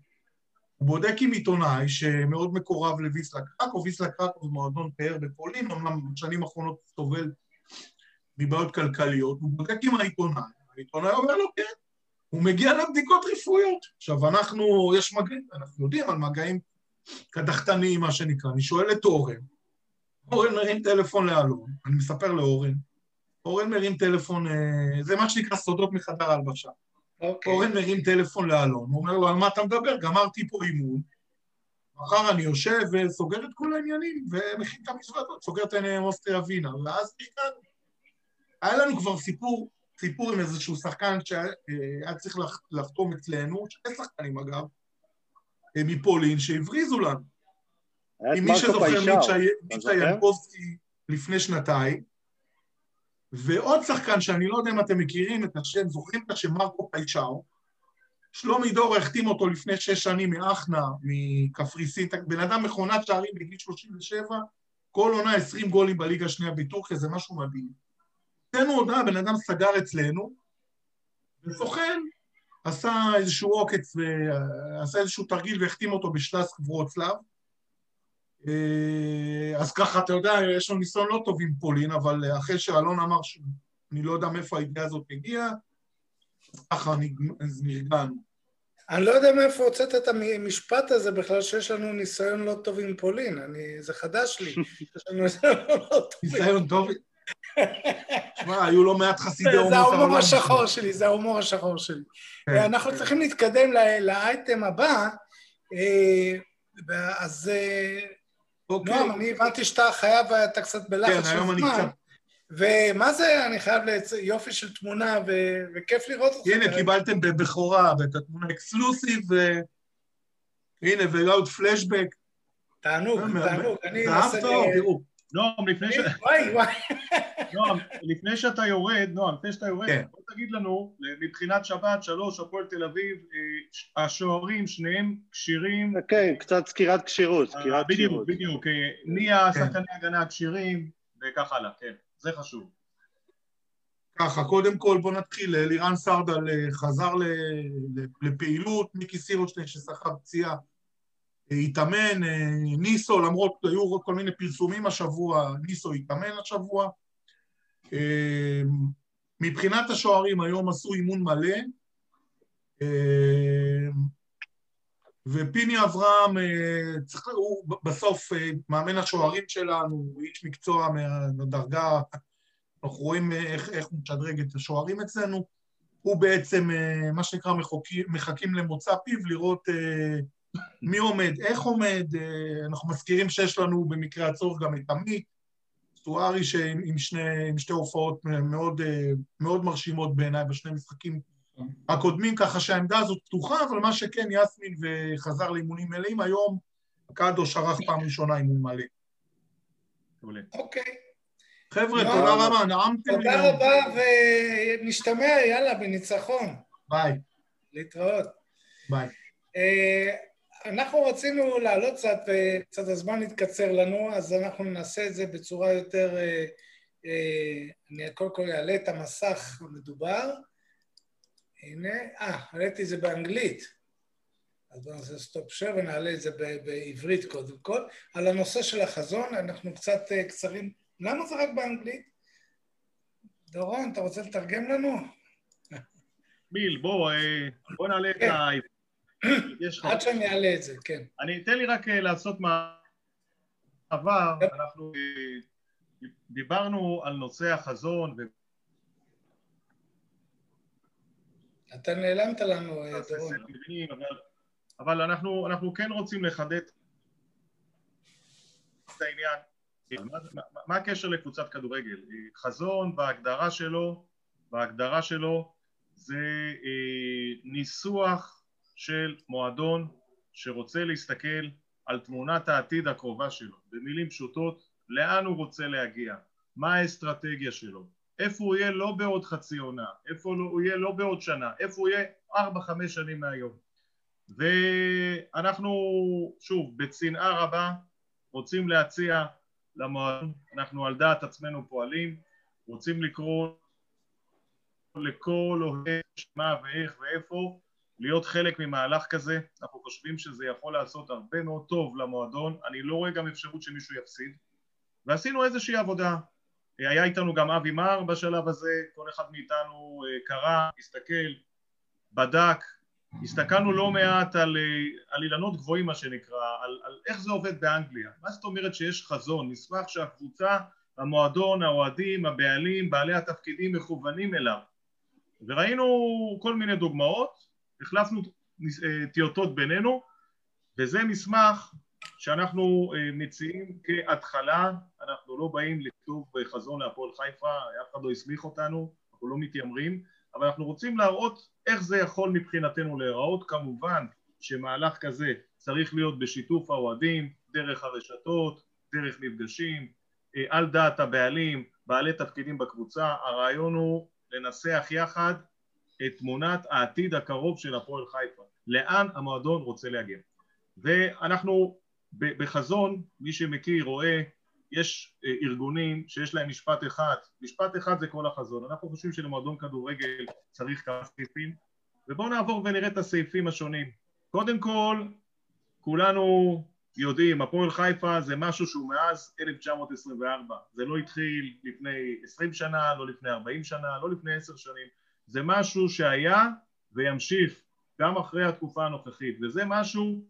הוא בודק עם עיתונאי שמאוד מקורב לוויסלה קרקו, ויסלה קרקו זה מועדון פאר בפולין, אמנם בשנים האחרונות סובל מבעיות כלכליות, הוא בודק עם העיתונאי, העיתונאי אומר לו, כן, הוא מגיע לבדיקות רפואיות. עכשיו, אנחנו, יש מגעים, אנחנו יודעים על מגעים קדחתניים, מה שנקרא. אני שואל את אורן, אורן מרים טלפון לאלון, אני מספר לאורן, אורן מרים טלפון, אה, זה מה שנקרא סודות מחדר הלבשה. Okay. אוקיי. אורן מרים טלפון לאלון, הוא אומר לו, על מה אתה מדבר? גמרתי פה אימון, מחר אני יושב וסוגר את כל העניינים ומכין את המזוודות, סוגר את העניינים עם אוסטריה ווינה, ואז הגענו. היה לנו כבר סיפור, סיפור עם איזשהו שחקן שהיה צריך לחתום אצלנו, שני שחקנים אגב, מפולין, שהבריזו לנו. עם מי שזוכר מיצ'ה ינקובסקי לפני שנתיים, ועוד שחקן שאני לא יודע אם אתם מכירים את השם, זוכרים את השם מרקו פייצ'או, שלומי דור החתים אותו לפני שש שנים מאחנה, מקפריסין, בן אדם מכונת שערים בגיל 37, כל עונה 20 גולים בליגה השנייה בטורקיה, זה משהו מדהים. תנו הודעה, בן אדם סגר אצלנו, וסוכן עשה איזשהו עוקץ, ועשה איזשהו תרגיל והחתים אותו בשלסק ורוצלב. אה, אז ככה, אתה יודע, יש לו ניסיון לא טוב עם פולין, אבל אחרי שאלון אמר שאני לא יודע מאיפה הידיעה הזאת הגיעה, ככה נרגענו. אני לא יודע מאיפה הוצאת את המשפט הזה בכלל, שיש לנו ניסיון לא טוב עם פולין, אני, זה חדש לי. יש לנו ניסיון לא טוב. ניסיון טוב? תשמע, היו לא מעט חסידי העולם. זה ההומור השחור שלי, זה ההומור השחור שלי. כן. אנחנו צריכים להתקדם לאייטם הבא, אה, אז... אוקיי. נועם, אני הבנתי שאתה חייב, אתה קצת בלחץ של זמן. כן, היום אני קצת... ומה זה, אני חייב לצ... יופי של תמונה, ו... וכיף לראות אותך. הנה, קיבלתם בבכורה, ואת התמונה אקסקלוסיב, ו... הנה, ועוד פלשבק. תענוג, אה, תענוג. אני אנסה... נועם, לפני ש... וואי, וואי. נועם, לפני שאתה יורד, נועם, לפני שאתה יורד, כן. בוא תגיד לנו, מבחינת שבת, שלוש, הפועל תל אביב, אה, השוערים, שניהם כשירים. כן, קצת סקירת כשירות, סקירת כשירות. בדיוק, בדיוק. מי השחקני הגנה הכשירים? וכך הלאה, כן, זה חשוב. ככה, קודם כל בוא נתחיל, לירן סרדל אה, חזר לפעילות, מיקי סירושטיין שסחב פציעה אה, התאמן, אה, ניסו, למרות היו כל מיני פרסומים השבוע, ניסו התאמן השבוע. מבחינת השוערים היום עשו אימון מלא, ופיני אברהם, אה, הוא בסוף אה, מאמן השוערים שלנו, איש מקצוע מהדרגה, אנחנו רואים איך, איך הוא משדרג את השוערים אצלנו, הוא בעצם, אה, מה שנקרא, מחוקים, מחכים למוצא פיו לראות מי עומד, איך עומד, אנחנו מזכירים שיש לנו במקרה הצורך גם את עמית, סטוארי שעם שני, שתי הופעות מאוד, מאוד מרשימות בעיניי בשני משחקים הקודמים, ככה שהעמדה הזאת פתוחה, אבל מה שכן, יסמין וחזר לאימונים מלאים, היום קדוש ערך פעם ראשונה אימון מלא. אוקיי. חבר'ה, תודה רבה, נעמתם. תודה רבה, ונשתמע, יאללה, בניצחון. ביי. להתראות. ביי. אה, אנחנו רצינו לעלות קצת, וקצת הזמן התקצר לנו, אז אנחנו נעשה את זה בצורה יותר... אה, אה, אני קודם כל אעלה את המסך המדובר. הנה, אה, העליתי את זה באנגלית. אז בואו נעשה stop share ונעלה את זה בעברית קודם כל. על הנושא של החזון, אנחנו קצת אה, קצרים. למה זה רק באנגלית? דורון, אתה רוצה לתרגם לנו? ביל, בוא, אה, בוא נעלה את כן. ה... עד שאני אעלה את זה, כן. אני, אתן לי רק אה, לעשות מעבר, אנחנו דיברנו על נושא החזון אתה נעלמת לנו, אה, דורון. אבל אנחנו, אנחנו כן רוצים לחדד את העניין. מה, מה, מה הקשר לקבוצת כדורגל? חזון בהגדרה שלו, בהגדרה שלו זה אה, ניסוח של מועדון שרוצה להסתכל על תמונת העתיד הקרובה שלו. במילים פשוטות, לאן הוא רוצה להגיע? מה האסטרטגיה שלו? איפה הוא יהיה לא בעוד חצי עונה, איפה לא, הוא יהיה לא בעוד שנה, איפה הוא יהיה ארבע חמש שנים מהיום. ואנחנו, שוב, בצנעה רבה רוצים להציע למועדון, אנחנו על דעת עצמנו פועלים, רוצים לקרוא לכל אוהד מה ואיך ואיפה להיות חלק ממהלך כזה, אנחנו חושבים שזה יכול לעשות הרבה מאוד טוב למועדון, אני לא רואה גם אפשרות שמישהו יפסיד. ועשינו איזושהי עבודה, היה איתנו גם אבי מר בשלב הזה, כל אחד מאיתנו אה, קרא, הסתכל, בדק, הסתכלנו לא מעט על, אה, על אילנות גבוהים מה שנקרא, על, על איך זה עובד באנגליה, מה זאת אומרת שיש חזון, נשמח שהקבוצה, המועדון, האוהדים, הבעלים, בעלי התפקידים מכוונים אליו. וראינו כל מיני דוגמאות, החלפנו אה, טיוטות בינינו וזה מסמך שאנחנו אה, מציעים כהתחלה, אנחנו לא באים לכתוב חזון להפועל חיפה, אף אחד לא הסמיך אותנו, אנחנו לא מתיימרים, אבל אנחנו רוצים להראות איך זה יכול מבחינתנו להיראות, כמובן שמהלך כזה צריך להיות בשיתוף האוהדים, דרך הרשתות, דרך מפגשים, אה, על דעת הבעלים, בעלי תפקידים בקבוצה, הרעיון הוא לנסח יחד את תמונת העתיד הקרוב של הפועל חיפה, לאן המועדון רוצה להגיע. ואנחנו בחזון, מי שמכיר, רואה, יש אה, ארגונים שיש להם משפט אחד, משפט אחד זה כל החזון, אנחנו חושבים שלמועדון כדורגל צריך כמה סעיפים, ובואו נעבור ונראה את הסעיפים השונים. קודם כל, כולנו יודעים, הפועל חיפה זה משהו שהוא מאז 1924, זה לא התחיל לפני 20 שנה, לא לפני 40 שנה, לא לפני 10 שנים, זה משהו שהיה וימשיך גם אחרי התקופה הנוכחית, וזה משהו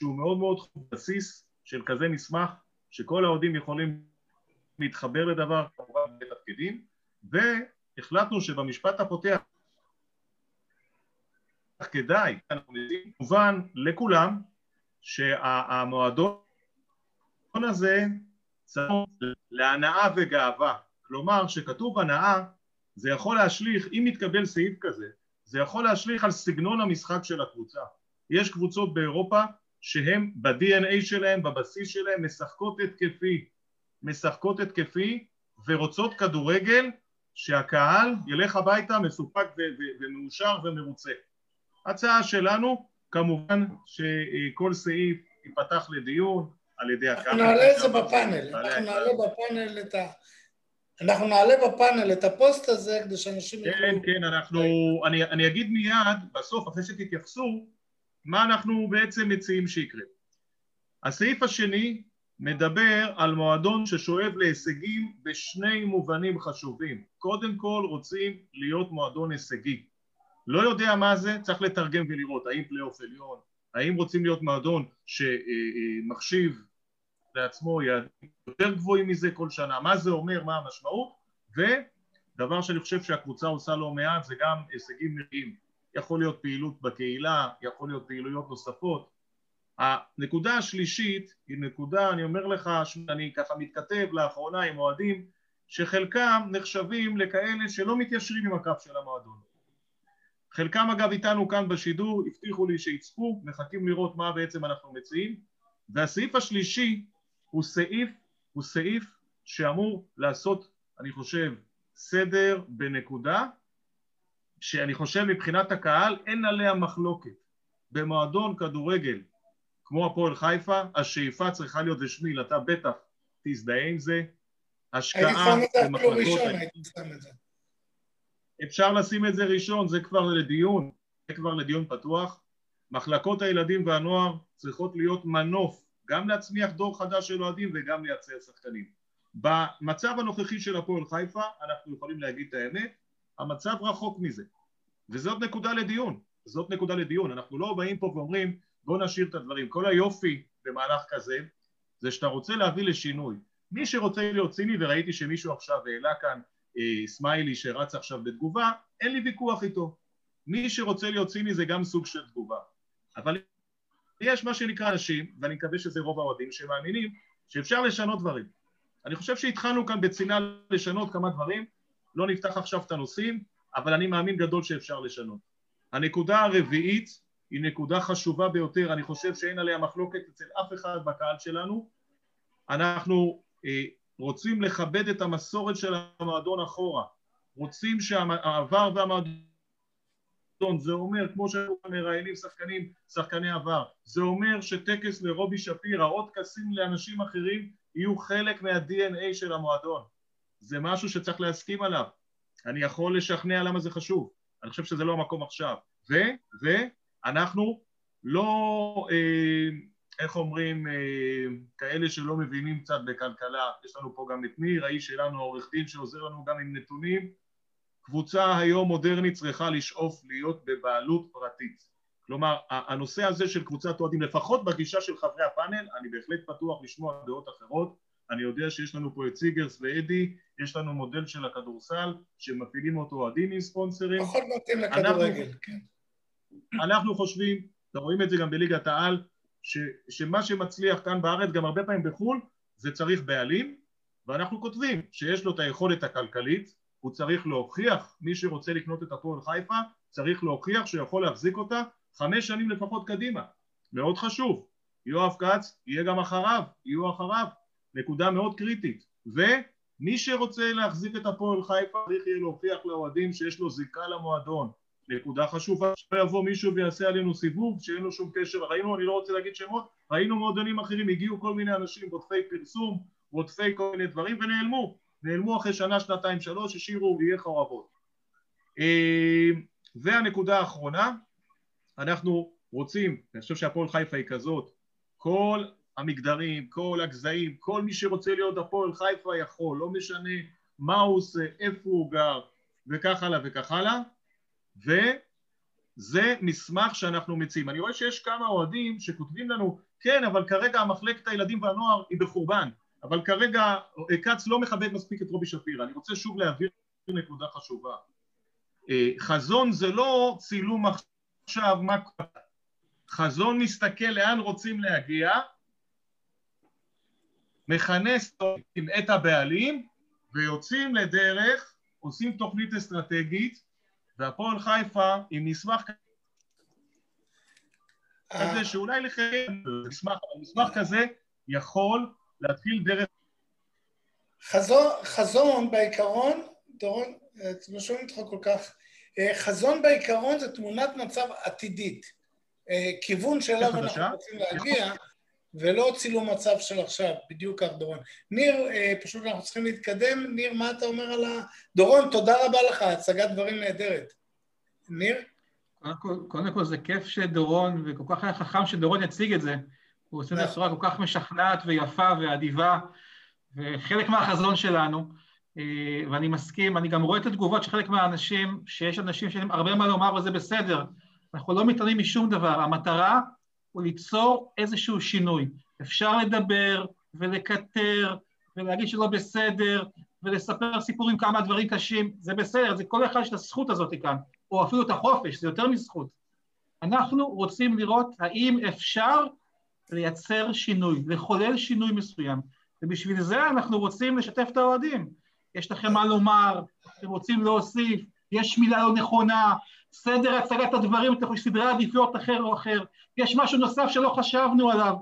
שהוא מאוד מאוד בסיס של כזה מסמך, שכל האוהדים יכולים להתחבר לדבר, כמובן בתפקידים, והחלטנו שבמשפט הפותח כדאי, כמובן לכולם, שהמועדון הזה צריך להנאה וגאווה. כלומר, שכתוב הנאה, זה יכול להשליך, אם מתקבל סעיף כזה, זה יכול להשליך על סגנון המשחק של הקבוצה. יש קבוצות באירופה שהן ב-DNA שלהן, בבסיס שלהן, משחקות התקפי, משחקות התקפי ורוצות כדורגל שהקהל ילך הביתה מסופק ומאושר ומרוצה. הצעה שלנו כמובן שכל סעיף ייפתח לדיון על ידי הקהל. אנחנו נעלה את זה בפאנל, אנחנו נעלה בפאנל את ה... אנחנו נעלה בפאנל את הפוסט הזה כדי שאנשים... כן, כן, אנחנו... אני, אני אגיד מיד, בסוף, אחרי שתתייחסו, מה אנחנו בעצם מציעים שיקרה. הסעיף השני מדבר על מועדון ששואב להישגים בשני מובנים חשובים. קודם כל רוצים להיות מועדון הישגי. לא יודע מה זה, צריך לתרגם ולראות האם פלייאוף עליון, האם רוצים להיות מועדון שמחשיב לעצמו יעדים יותר גבוהים מזה כל שנה, מה זה אומר, מה המשמעות, ודבר שאני חושב שהקבוצה עושה לא מעט זה גם הישגים נראים, יכול להיות פעילות בקהילה, יכול להיות פעילויות נוספות. הנקודה השלישית היא נקודה, אני אומר לך, שאני ככה מתכתב לאחרונה עם אוהדים שחלקם נחשבים לכאלה שלא מתיישרים עם הקו של המועדון. חלקם אגב איתנו כאן בשידור, הבטיחו לי שיצפו, מחכים לראות מה בעצם אנחנו מציעים. והסעיף השלישי הוא סעיף, הוא סעיף שאמור לעשות, אני חושב, סדר בנקודה שאני חושב מבחינת הקהל אין עליה מחלוקת. במועדון כדורגל כמו הפועל חיפה, השאיפה צריכה להיות לשמיל, אתה בטח תזדהה עם זה, השקעה במחלקות... אפשר לשים את זה ראשון, זה כבר לדיון, זה כבר לדיון פתוח. מחלקות הילדים והנוער צריכות להיות מנוף, גם להצמיח דור חדש של אוהדים וגם לייצר שחקנים. במצב הנוכחי של הפועל חיפה, אנחנו יכולים להגיד את האמת, המצב רחוק מזה. וזאת נקודה לדיון, זאת נקודה לדיון. אנחנו לא באים פה ואומרים בוא נשאיר את הדברים. כל היופי במהלך כזה זה שאתה רוצה להביא לשינוי. מי שרוצה להיות ציני, וראיתי שמישהו עכשיו העלה כאן אה, סמיילי שרץ עכשיו בתגובה, אין לי ויכוח איתו. מי שרוצה להיות ציני זה גם סוג של תגובה. אבל יש מה שנקרא אנשים, ואני מקווה שזה רוב האוהדים, שמאמינים שאפשר לשנות דברים. אני חושב שהתחלנו כאן בצנעה לשנות כמה דברים, לא נפתח עכשיו את הנושאים, אבל אני מאמין גדול שאפשר לשנות. הנקודה הרביעית היא נקודה חשובה ביותר, אני חושב שאין עליה מחלוקת אצל אף אחד בקהל שלנו. אנחנו אה, רוצים לכבד את המסורת של המועדון אחורה, רוצים שהעבר והמועדון, זה אומר, כמו שאנחנו מראיינים שחקנים, שחקני עבר, זה אומר שטקס לרובי שפירא, עוד טקסים לאנשים אחרים, יהיו חלק מה-DNA של המועדון. זה משהו שצריך להסכים עליו. אני יכול לשכנע למה זה חשוב. אני חושב שזה לא המקום עכשיו. ו, ואנחנו לא אה, איך אומרים, אה, כאלה שלא מבינים קצת בכלכלה, יש לנו פה גם את ניר, האיש שלנו, העורך דין שעוזר לנו גם עם נתונים, קבוצה היום מודרנית צריכה לשאוף להיות בבעלות פרטית. כלומר, הנושא הזה של קבוצת אוהדים, לפחות בגישה של חברי הפאנל, אני בהחלט פתוח לשמוע דעות אחרות. אני יודע שיש לנו פה את סיגרס ואדי, יש לנו מודל של הכדורסל, שמפעילים אותו אוהדים עם ספונסרים. פחות מתאים לכדורגל, כן. אנחנו חושבים, אתם רואים את זה גם בליגת העל, ש, שמה שמצליח כאן בארץ גם הרבה פעמים בחו"ל זה צריך בעלים ואנחנו כותבים שיש לו את היכולת הכלכלית הוא צריך להוכיח, מי שרוצה לקנות את הפועל חיפה צריך להוכיח שהוא יכול להחזיק אותה חמש שנים לפחות קדימה. מאוד חשוב. יואב כץ יהיה גם אחריו, יהיו אחריו. נקודה מאוד קריטית. ומי שרוצה להחזיק את הפועל חיפה צריך יהיה להוכיח לאוהדים שיש לו זיקה למועדון. נקודה חשובה שלא יבוא מישהו ויעשה עלינו סיבוב שאין לו שום קשר. ראינו אני לא רוצה להגיד שמות ראינו מועדונים אחרים הגיעו כל מיני אנשים רודפי פרסום רודפי כל מיני דברים ונעלמו נעלמו אחרי שנה שנתיים שלוש השאירו יהיה חרבות אה, והנקודה האחרונה אנחנו רוצים אני חושב שהפועל חיפה היא כזאת כל המגדרים, כל הגזעים, כל מי שרוצה להיות הפועל חיפה יכול, לא משנה מה הוא עושה, איפה הוא גר וכך הלאה וכך הלאה וזה מסמך שאנחנו מציעים. אני רואה שיש כמה אוהדים שכותבים לנו כן אבל כרגע המחלקת הילדים והנוער היא בחורבן אבל כרגע כץ לא מכבד מספיק את רובי שפירא. אני רוצה שוב להעביר נקודה חשובה. אה, חזון זה לא צילום עכשיו מה קורה חזון מסתכל לאן רוצים להגיע, מכנס את הבעלים ויוצאים לדרך, עושים תוכנית אסטרטגית והפועל חיפה עם מסמך כזה שאולי לחייב מסמך, מסמך כזה יכול להתחיל דרך חזון, חזון בעיקרון, דורון, לא שומעים אותך כל כך, אה, חזון בעיקרון זה תמונת מצב עתידית אה, כיוון שאליו אנחנו רוצים להגיע, ולא צילום מצב של עכשיו, בדיוק כך דורון. ניר, אה, פשוט אנחנו צריכים להתקדם. ניר, מה אתה אומר על ה... דורון, תודה רבה לך, הצגת דברים נהדרת. ניר? קודם כל, קודם כל זה כיף שדורון, וכל כך היה חכם שדורון יציג את זה. הוא עושה את זה. בצורה כל כך משכנעת ויפה ואדיבה, וחלק מהחזון שלנו. אה, ואני מסכים, אני גם רואה את התגובות של חלק מהאנשים, שיש אנשים שיש הרבה מה לומר וזה בסדר. אנחנו לא מתעלמים משום דבר, המטרה הוא ליצור איזשהו שינוי. אפשר לדבר ולקטר ולהגיד שלא בסדר ולספר סיפורים כמה דברים קשים, זה בסדר, זה כל אחד יש את הזכות הזאת כאן, או אפילו את החופש, זה יותר מזכות. אנחנו רוצים לראות האם אפשר לייצר שינוי, לחולל שינוי מסוים, ובשביל זה אנחנו רוצים לשתף את האוהדים. יש לכם מה לומר, אתם רוצים להוסיף, יש מילה לא נכונה, סדר הצגת הדברים, סדרי עדיפויות אחר או אחר, יש משהו נוסף שלא חשבנו עליו,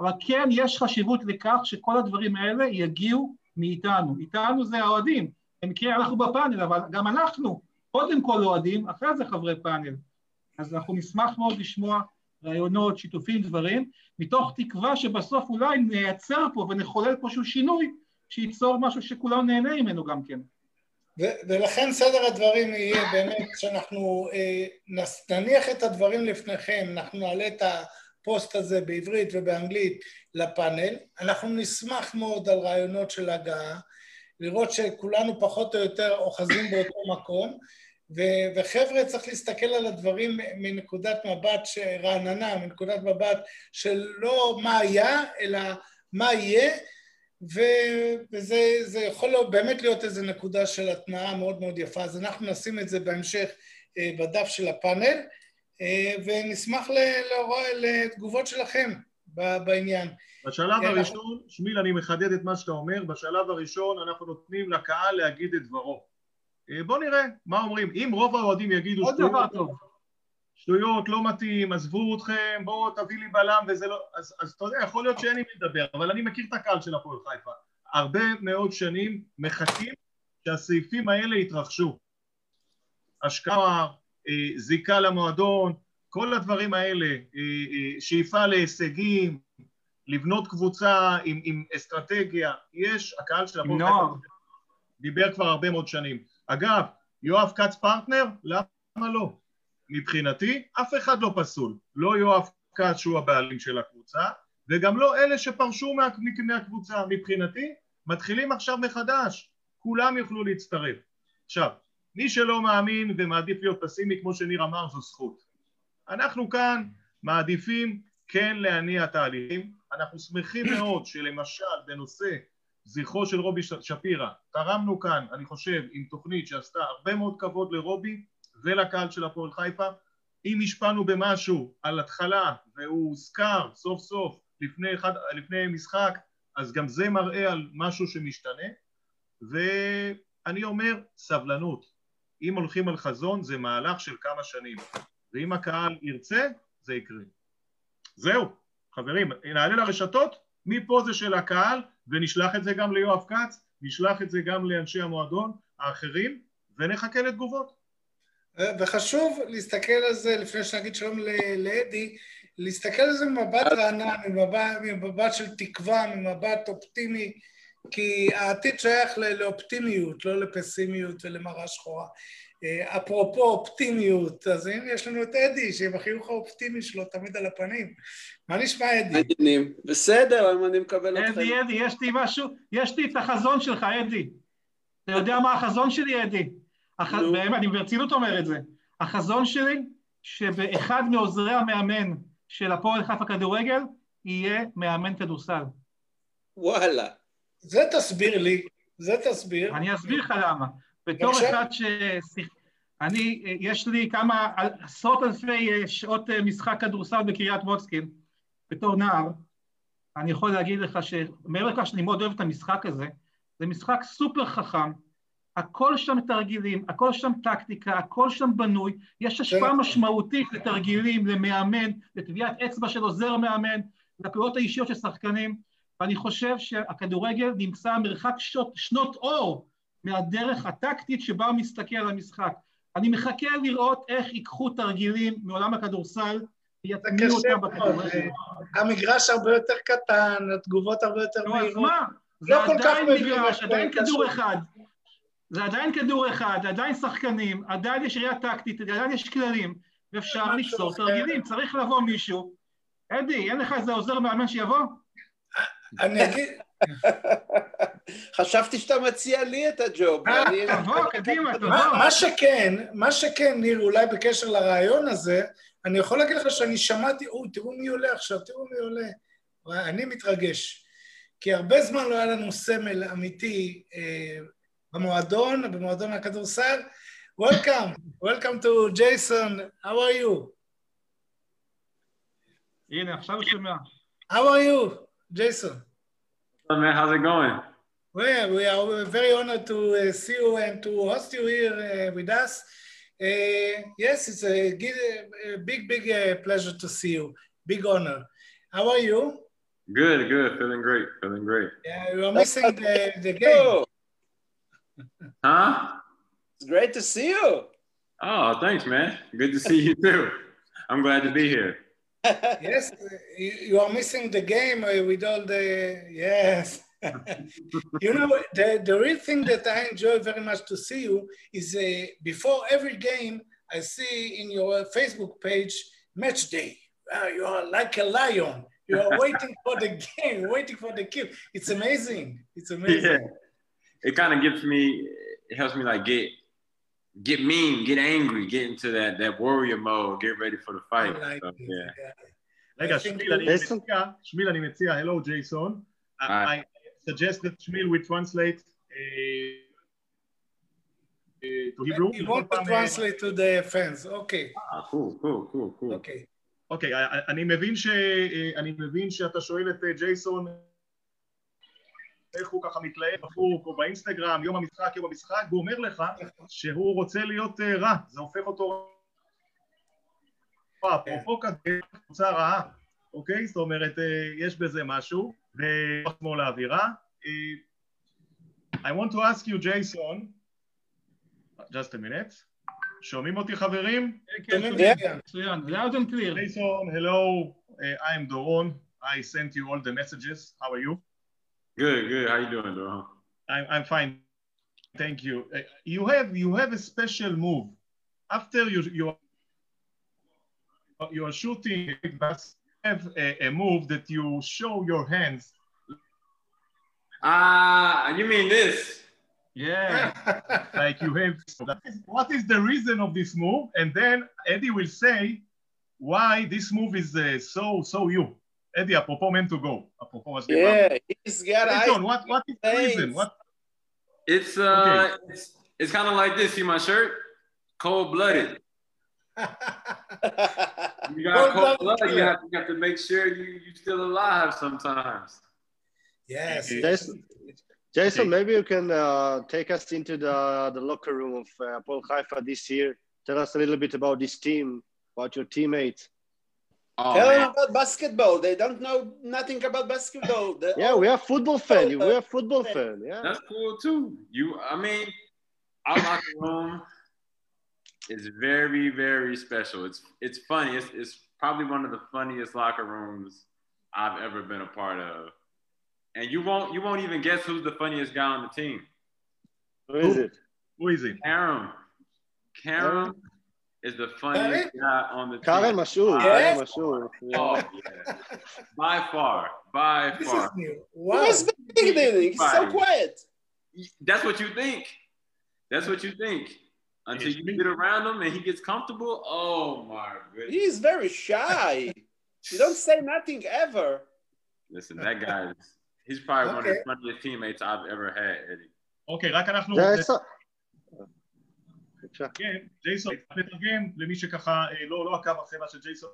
אבל כן יש חשיבות לכך שכל הדברים האלה יגיעו מאיתנו, איתנו זה האוהדים, במקרה אנחנו בפאנל, אבל גם אנחנו קודם כל אוהדים, אחרי זה חברי פאנל, אז אנחנו נשמח מאוד לשמוע רעיונות, שיתופים, דברים, מתוך תקווה שבסוף אולי נייצר פה ונחולל פה שהוא שינוי, שייצור משהו שכולם נהנה ממנו גם כן. ולכן סדר הדברים יהיה באמת שאנחנו אה, נניח את הדברים לפניכם, אנחנו נעלה את הפוסט הזה בעברית ובאנגלית לפאנל, אנחנו נשמח מאוד על רעיונות של הגעה, לראות שכולנו פחות או יותר אוחזים באותו מקום, ו- וחבר'ה צריך להסתכל על הדברים מנקודת מבט רעננה, מנקודת מבט של לא מה היה, אלא מה יהיה וזה יכול להיות, באמת להיות איזו נקודה של התנעה מאוד מאוד יפה, אז אנחנו נשים את זה בהמשך אה, בדף של הפאנל, אה, ונשמח לתגובות שלכם בעניין. בשלב הראשון, שמיל אני מחדד את מה שאתה אומר, בשלב הראשון אנחנו נותנים לקהל להגיד את דברו. אה, בוא נראה מה אומרים, אם רוב האוהדים יגידו טוב שטויות, לא מתאים, עזבו אתכם, בואו תביא לי בלם וזה לא... אז, אז אתה יודע, יכול להיות שאין לי מי לדבר, אבל אני מכיר את הקהל של הפועל חיפה. הרבה מאוד שנים מחכים שהסעיפים האלה יתרחשו. השקעה, אה, זיקה למועדון, כל הדברים האלה, אה, שאיפה להישגים, לבנות קבוצה עם, עם אסטרטגיה, יש, הקהל של הפועל חיפה דיבר כבר הרבה מאוד שנים. אגב, יואב כץ פרטנר? למה לא? מבחינתי אף אחד לא פסול, לא יואב כץ שהוא הבעלים של הקבוצה וגם לא אלה שפרשו מה, מהקבוצה מבחינתי מתחילים עכשיו מחדש, כולם יוכלו להצטרף. עכשיו, מי שלא מאמין ומעדיף להיות פסימי כמו שניר אמר זו זכות. אנחנו כאן מעדיפים כן להניע תהליכים, אנחנו שמחים מאוד שלמשל בנושא זכרו של רובי שפירא תרמנו כאן אני חושב עם תוכנית שעשתה הרבה מאוד כבוד לרובי ולקהל של הפועל חיפה אם השפענו במשהו על התחלה והוא הוזכר סוף סוף לפני, אחד, לפני משחק, אז גם זה מראה על משהו שמשתנה. ואני אומר, סבלנות. אם הולכים על חזון זה מהלך של כמה שנים, ואם הקהל ירצה, זה יקרה. זהו, חברים, נעלה לרשתות, מפה זה של הקהל, ונשלח את זה גם ליואב כץ, נשלח את זה גם לאנשי המועדון האחרים, ונחכה לתגובות. וחשוב להסתכל על זה, לפני שנגיד שלום לאדי, להסתכל על זה ממבט רענן, ממבט, ממבט של תקווה, ממבט אופטימי, כי העתיד שייך לאופטימיות, לא לפסימיות ולמראה שחורה. אה, אפרופו אופטימיות, אז הנה יש לנו את אדי, שעם החיוך האופטימי שלו תמיד על הפנים. מה נשמע אדי? מעניינים. בסדר, אם אני מקבל אתכם. אדי, אדי, יש לי משהו, יש לי את החזון שלך, אדי. אתה יודע מה החזון שלי, אדי? הח... באמת, אני ברצינות אומר את זה. החזון שלי, שבאחד מעוזרי המאמן של הפועל חיפה כדורגל, יהיה מאמן כדורסל. וואלה. זה תסביר לי, זה תסביר. אני אסביר לך למה. בתור אחד ש... אני, יש לי כמה עשרות אלפי שעות משחק כדורסל בקריית מוצקין, בתור נער, אני יכול להגיד לך שמעבר לכך שאני מאוד אוהב את המשחק הזה, זה משחק סופר חכם, הכל שם תרגילים, הכל שם טקטיקה, הכל שם בנוי, יש השפעה משמעותית לתרגילים, למאמן, לטביעת אצבע של עוזר מאמן, לפעולות האישיות של שחקנים, ואני חושב שהכדורגל נמצא מרחק שנות, שנות אור מהדרך הטקטית שבה הוא מסתכל על המשחק. אני מחכה לראות איך ייקחו תרגילים מעולם הכדורסל ויטמיעו אותם בכדורגל. המגרש הרבה יותר קטן, התגובות הרבה יותר מהירות. נו, אז מה? זה לא עדיין מגרש, עדיין כדור אחד. זה עדיין כדור אחד, עדיין שחקנים, עדיין יש ראייה טקטית, עדיין יש כללים, ואפשר ליצור תרגילים. צריך לבוא מישהו. אדי, אין לך איזה עוזר מאמן שיבוא? אני אגיד... חשבתי שאתה מציע לי את הג'וב. אה, תבוא, קדימה, תבוא. מה שכן, מה שכן, ניר, אולי בקשר לרעיון הזה, אני יכול להגיד לך שאני שמעתי, אוי, תראו מי עולה עכשיו, תראו מי עולה. אני מתרגש. כי הרבה זמן לא היה לנו סמל אמיתי אה, במועדון, במועדון הכדורסל. Welcome, welcome to Jason, how are you? הנה, עכשיו הוא שומע. How are you, Jason? Hello, man. How's it going? Well, we are very honored to uh, see you and to host you here uh, with us. Uh, yes, it's a, a big, big uh, pleasure to see you. Big honor. How are you? Good, good. Feeling great. Feeling great. Yeah, you are missing the, the game. Huh? It's great to see you. Oh, thanks, man. Good to see you too. I'm glad to be here. Yes, you are missing the game with all the yes. you know, the, the real thing that I enjoy very much to see you is uh, before every game, I see in your Facebook page match day. Uh, you are like a lion. You are waiting for the game, waiting for the kill. It's amazing. It's amazing. Yeah. It kind of gives me, it helps me like get get mean, get angry, get into that that warrior mode, get ready for the fight. Like so, yeah. רגע, שמיל, אני מציע, שמיל, אני מציע, hello Jason. I suggest that Shmil will translate to Hebrew. You want to translate to the fans, okay. Ah, cool, cool, cool, cool. Okay. אוקיי, אני מבין ש... אני מבין שאתה שואל את ג'ייסון איך הוא ככה מתלהב בפוק או באינסטגרם, יום המשחק, יום המשחק, והוא אומר לך שהוא רוצה להיות רע, זה הופך אותו רע. אפרופו כזה, קבוצה רעה, אוקיי? זאת אומרת, יש בזה משהו, ושמו לאווירה. I want to ask you, Jason, just a minute. שומעים אותי חברים? כן, מצוין, loud and clear. Jason, hello, I am Doron. I sent you all the messages. How are you? Good, good. How you doing, Doron? I'm, I'm fine. Thank you. Uh, you have you have a special move. After you you you are shooting, you have a, a move that you show your hands. Ah, uh, you mean this? Yeah. like you have. What is the reason of this move? And then Eddie will say why this move is uh, so so you. Eddie Apopo meant to go. Apopo was yeah, he's got hey, John, what, what is the reason? What? It's uh, okay. it's, it's kind of like this. See my shirt? Cold blooded. you got cold blooded. You have, you have to make sure you you still alive sometimes. Yes, Jason. Jason, maybe you can uh, take us into the, the locker room of uh, Paul Haifa this year. Tell us a little bit about this team, about your teammates. Oh, Tell man. them about basketball. They don't know nothing about basketball. They're yeah, we are football oh, fan. We uh, are football fan. Yeah, that's cool too. You, I mean, our locker room is very, very special. It's it's funny. It's it's probably one of the funniest locker rooms I've ever been a part of. And you won't you won't even guess who's the funniest guy on the team. Who is it? Who is it? Karam. Karam is the funniest guy on the team. Karam Mashur. Yes. Mashur. Yeah. Oh, yeah. By far. By This far. is new. Wow. What's the thing then? He's so Fine. quiet. That's what you think. That's what you think. Until It's you me. get around him and he gets comfortable. Oh my goodness. He's very shy. you don't say nothing ever. Listen, that guy is he's probably one of the Okay. funniest teammates I've ever had, Eddie. אוקיי, רק אנחנו Jason. בבקשה. נתרגם, ג'ייסון, נתרגם למי שככה אה, לא לא עקב אחרי מה שג'ייסון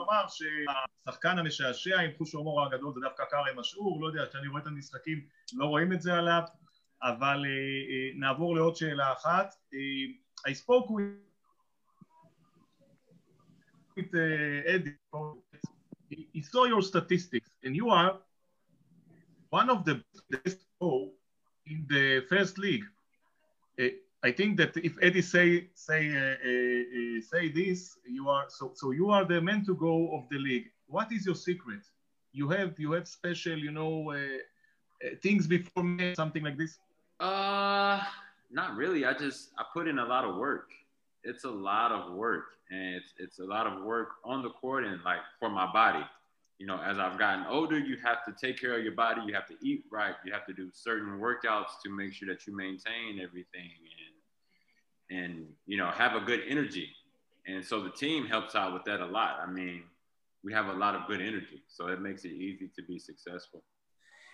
אמר שהשחקן המשעשע עם חוש ההומור הגדול זה דווקא כרם משעור, לא יודע, כשאני רואה את המשחקים לא רואים את זה עליו, אבל אה, אה, נעבור לעוד שאלה אחת. I spoke with uh, Eddie, he, saw your statistics and you are one of the best in the first league. Uh, I think that if Eddie say say uh, uh, uh, say this, you are so so you are the man to go of the league. What is your secret? You have you have special you know uh, things before me, something like this. Uh not really. I just I put in a lot of work. It's a lot of work and it's it's a lot of work on the court and like for my body. You know, as I've gotten older, you have to take care of your body, you have to eat right, you have to do certain workouts to make sure that you maintain everything and and you know, have a good energy. And so the team helps out with that a lot. I mean, we have a lot of good energy, so it makes it easy to be successful.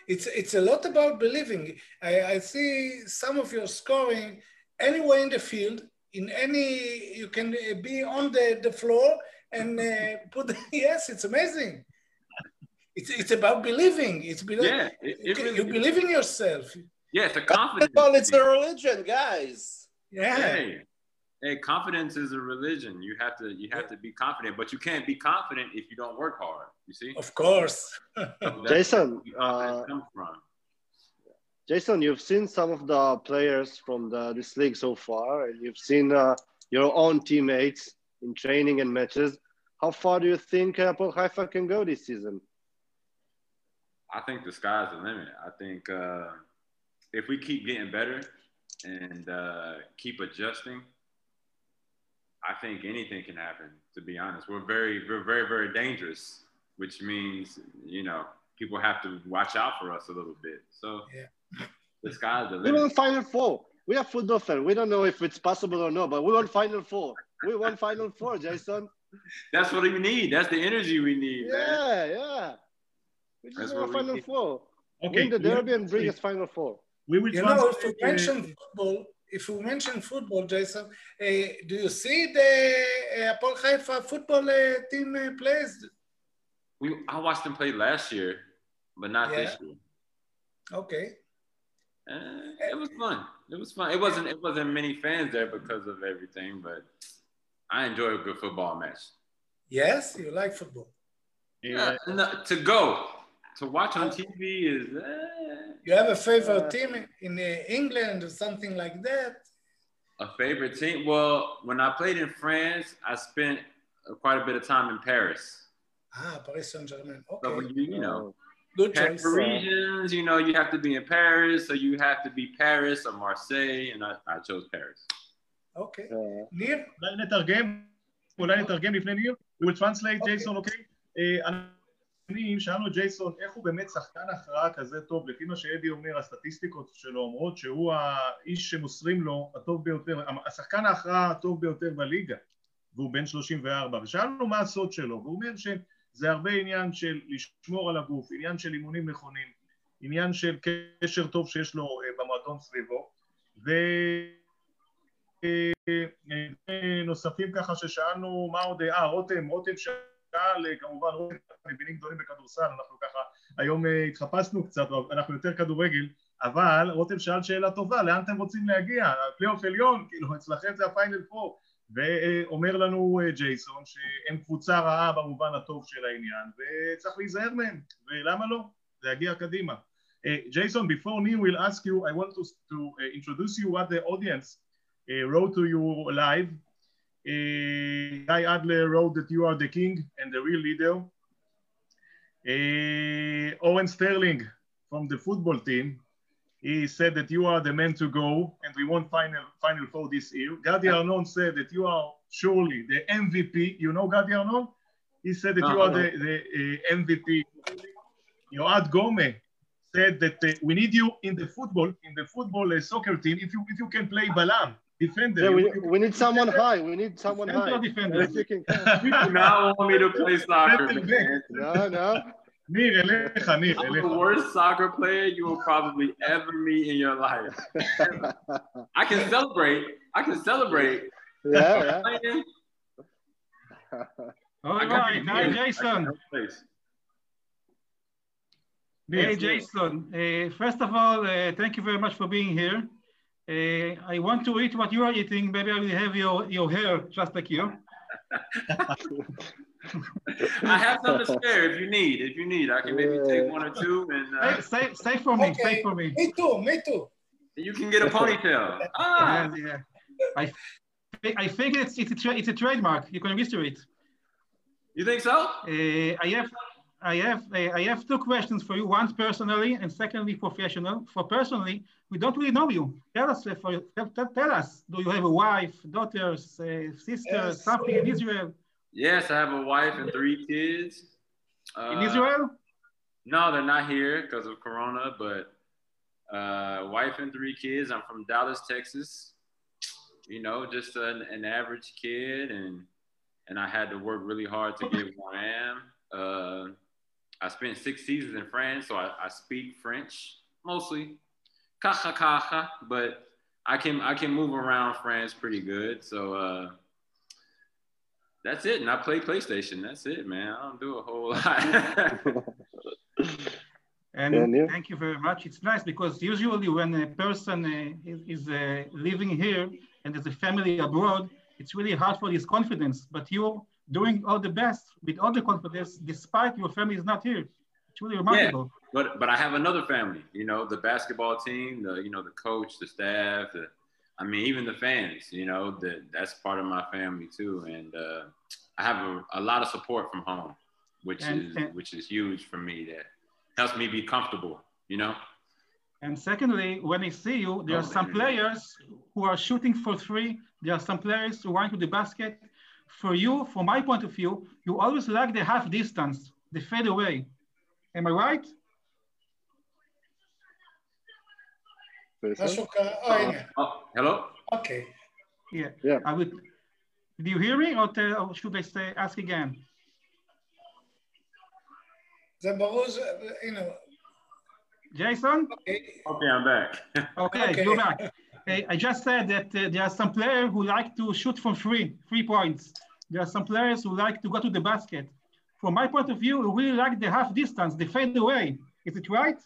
It's it's a lot about believing. I, I see some of your scoring anywhere in the field, in any you can uh, be on the, the floor and uh, put yes, it's amazing. It's it's about believing. It's believe, Yeah, it, it you, really you believe in yourself. Yeah, it's a confidence. Basketball, it's a religion, guys. Yeah. Hey, hey, confidence is a religion. You have to you have to be confident, but you can't be confident if you don't work hard. You see? Of course. So Jason, uh. Jason, you've seen some of the players from the, this league so far, and you've seen uh, your own teammates in training and matches. How far do you think uh, Paul Haifa can go this season? I think the sky's the limit. I think uh, if we keep getting better and uh, keep adjusting, I think anything can happen. To be honest, we're very, we're very, very dangerous, which means you know people have to watch out for us a little bit. So Yeah. the sky's the limit. We limit. won Final Four. We are football fans. We don't know if it's possible or not, but we won Final Four. We won Final Four, Jason. That's what we need. That's the energy we need, man. Yeah, yeah. We That's just won what we Final need. Four. Okay, Win the derby and bring us. Final Four. We will You know, if translate, we uh, mention football, if we mention football, Jason, uh, do you see the uh, Apol Haifa football uh, team uh, plays? We I watched them play last year, but not this year. Okay. Uh, it was fun. It was fun. It wasn't it wasn't many fans there because of everything, but I enjoy a good football match. Yes, you like football. Yeah, no, to go to watch on TV is uh, You have a favorite Uh, team in uh, England or something like that? a favorite team. Well, when I played in France, I spent uh, quite a bit of time in Paris. Ah, Paris Saint Germain. So Okay, when you you know good Pa- choice. Parisians, you know, you have to be in Paris, so you have to be Paris or Marseille, and I, I chose Paris. Okay. Uh, Nir? אולי נתרגם, אולי נתרגם לפני ניר, we will translate אוקיי. ג'ייסון, אוקיי? אה, אני, שאלנו את ג'ייסון איך הוא באמת שחקן הכרעה כזה טוב, לפי מה שאדי אומר, הסטטיסטיקות שלו אומרות שהוא האיש שמוסרים לו הטוב ביותר, השחקן ההכרעה הטוב ביותר בליגה, והוא בן 34, ושאלנו מה הסוד שלו, והוא אומר שזה הרבה עניין של לשמור על הגוף, עניין של אימונים נכונים, עניין של קשר טוב שיש לו אה, במועדון סביבו, ו... נוספים ככה ששאלנו מה עוד, אה רותם, רותם שאל, כמובן רותם מבינים גדולים בכדורסל, אנחנו ככה היום התחפשנו קצת, אנחנו יותר כדורגל, אבל רותם שאל שאלה טובה, לאן אתם רוצים להגיע? פלייאוף עליון, כאילו אצלכם זה הפיינל פור ואומר לנו ג'ייסון שהם קבוצה רעה במובן הטוב של העניין וצריך להיזהר מהם, ולמה לא? להגיע קדימה. Jason, before Neil will ask you, I want to, to uh, introduce you what the audience uh, wrote to you live. Uh, Guy Adler wrote that you are the king and the real leader. Owen Sterling from the football team he said that you are the man to go and we won final final four this year. Gadi Arnon said that you are surely the MVP. You know Gadi Arnon? He said that you are the, the uh, MVP. Yoad Gome said that uh, we need you in the football in the football uh, soccer team if you if you can play balam defender. Yeah, we, you, we need someone high. We need someone high. Defender. you now want me to play soccer. no, no. Nir, elecha, Nir, I'm the worst soccer player you will probably ever meet in your life. I can celebrate. I can celebrate. Yeah, yeah. All right, hi Jason. Hey Jason, uh, first of all, uh, thank you very much for being here. Uh, I want to eat what you are eating. Maybe I will have your, your hair just like you. I have some to spare if you need. If you need, I can maybe take one or two and uh, stay, stay for me. Okay. Stay for me. Me too. Me too. You can get a ponytail. ah. Yeah, yeah. I, I think it's it's a tra- it's a trademark. You can register it. You think so? Uh, I have I have uh, I have two questions for you. One personally, and secondly professional. For personally, we don't really know you. Tell us uh, for tell, tell, us. Do you have a wife, daughters, uh, sisters, yes. something in Israel? Yes, I have a wife and three kids. Uh, in Israel? No, they're not here because of Corona, but uh, wife and three kids. I'm from Dallas, Texas. You know, just an, an, average kid, and and I had to work really hard to get where I am. Uh, I spent six seasons in France, so I, I speak French mostly, kacha kacha, but I can I can move around France pretty good. So uh, that's it. And I play PlayStation. That's it, man. I don't do a whole lot. and yeah, thank you very much. It's nice because usually when a person uh, is, is uh, living here and there's a family abroad, it's really hard for his confidence. But you're doing all the best with all the confidence, despite your family is not here. It's really remarkable. Yeah, but but I have another family. You know, the basketball team, the you know the coach, the staff, the I mean, even the fans, you know, that that's part of my family too. And uh, I have a, a, lot of support from home, which and, is and, which is huge for me. That helps me be comfortable, you know. And secondly, when they see you, there oh, are some man. players who are shooting for three. There are some players who run to the basket. For you, from my point of view, you always like the half distance, the fade away. Am I right? Oh, uh, uh, hello? Okay. Yeah. yeah. I would. Do you hear me or, tell, or should I say, ask again? The you know. Jason? Okay. I'm back. okay, okay, you're back. I just said that uh, there are some players who like to shoot from free, three points. There are some players who like to go to the basket. From my point of view, we really like the half distance, the fade away. Is it right?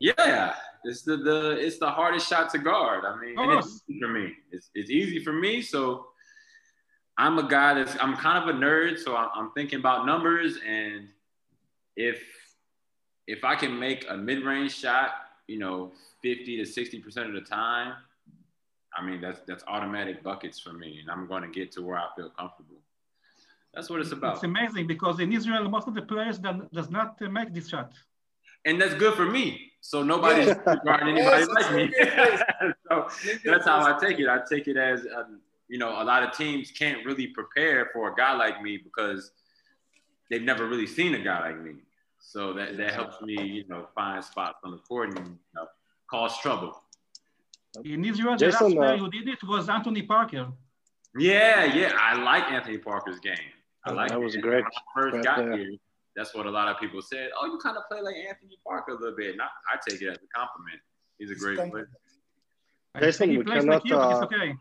Yeah, it's the, the it's the hardest shot to guard. I mean, it's easy for me. It's, it's easy for me. So I'm a guy that's I'm kind of a nerd. So I'm, I'm thinking about numbers, and if if I can make a mid-range shot, you know, 50 to 60 percent of the time, I mean that's that's automatic buckets for me, and I'm going to get to where I feel comfortable. That's what it's about. It's amazing because in Israel, most of the players that does not make this shot and that's good for me. So nobody's regarding anybody like me. so that's how I take it. I take it as um, you know, a lot of teams can't really prepare for a guy like me because they've never really seen a guy like me. So that, that helps me, you know, find spots on the court and you know, cause trouble. In Israel, the last player uh, who did it was Anthony Parker. Yeah, yeah, I like Anthony Parker's game. I like that was great. When I first got there that's what a lot of people said. Oh, you kind of play like Anthony Parker a little bit. And I, I take it as a compliment. He's a great player. Jason, we cannot. Like you, uh, okay.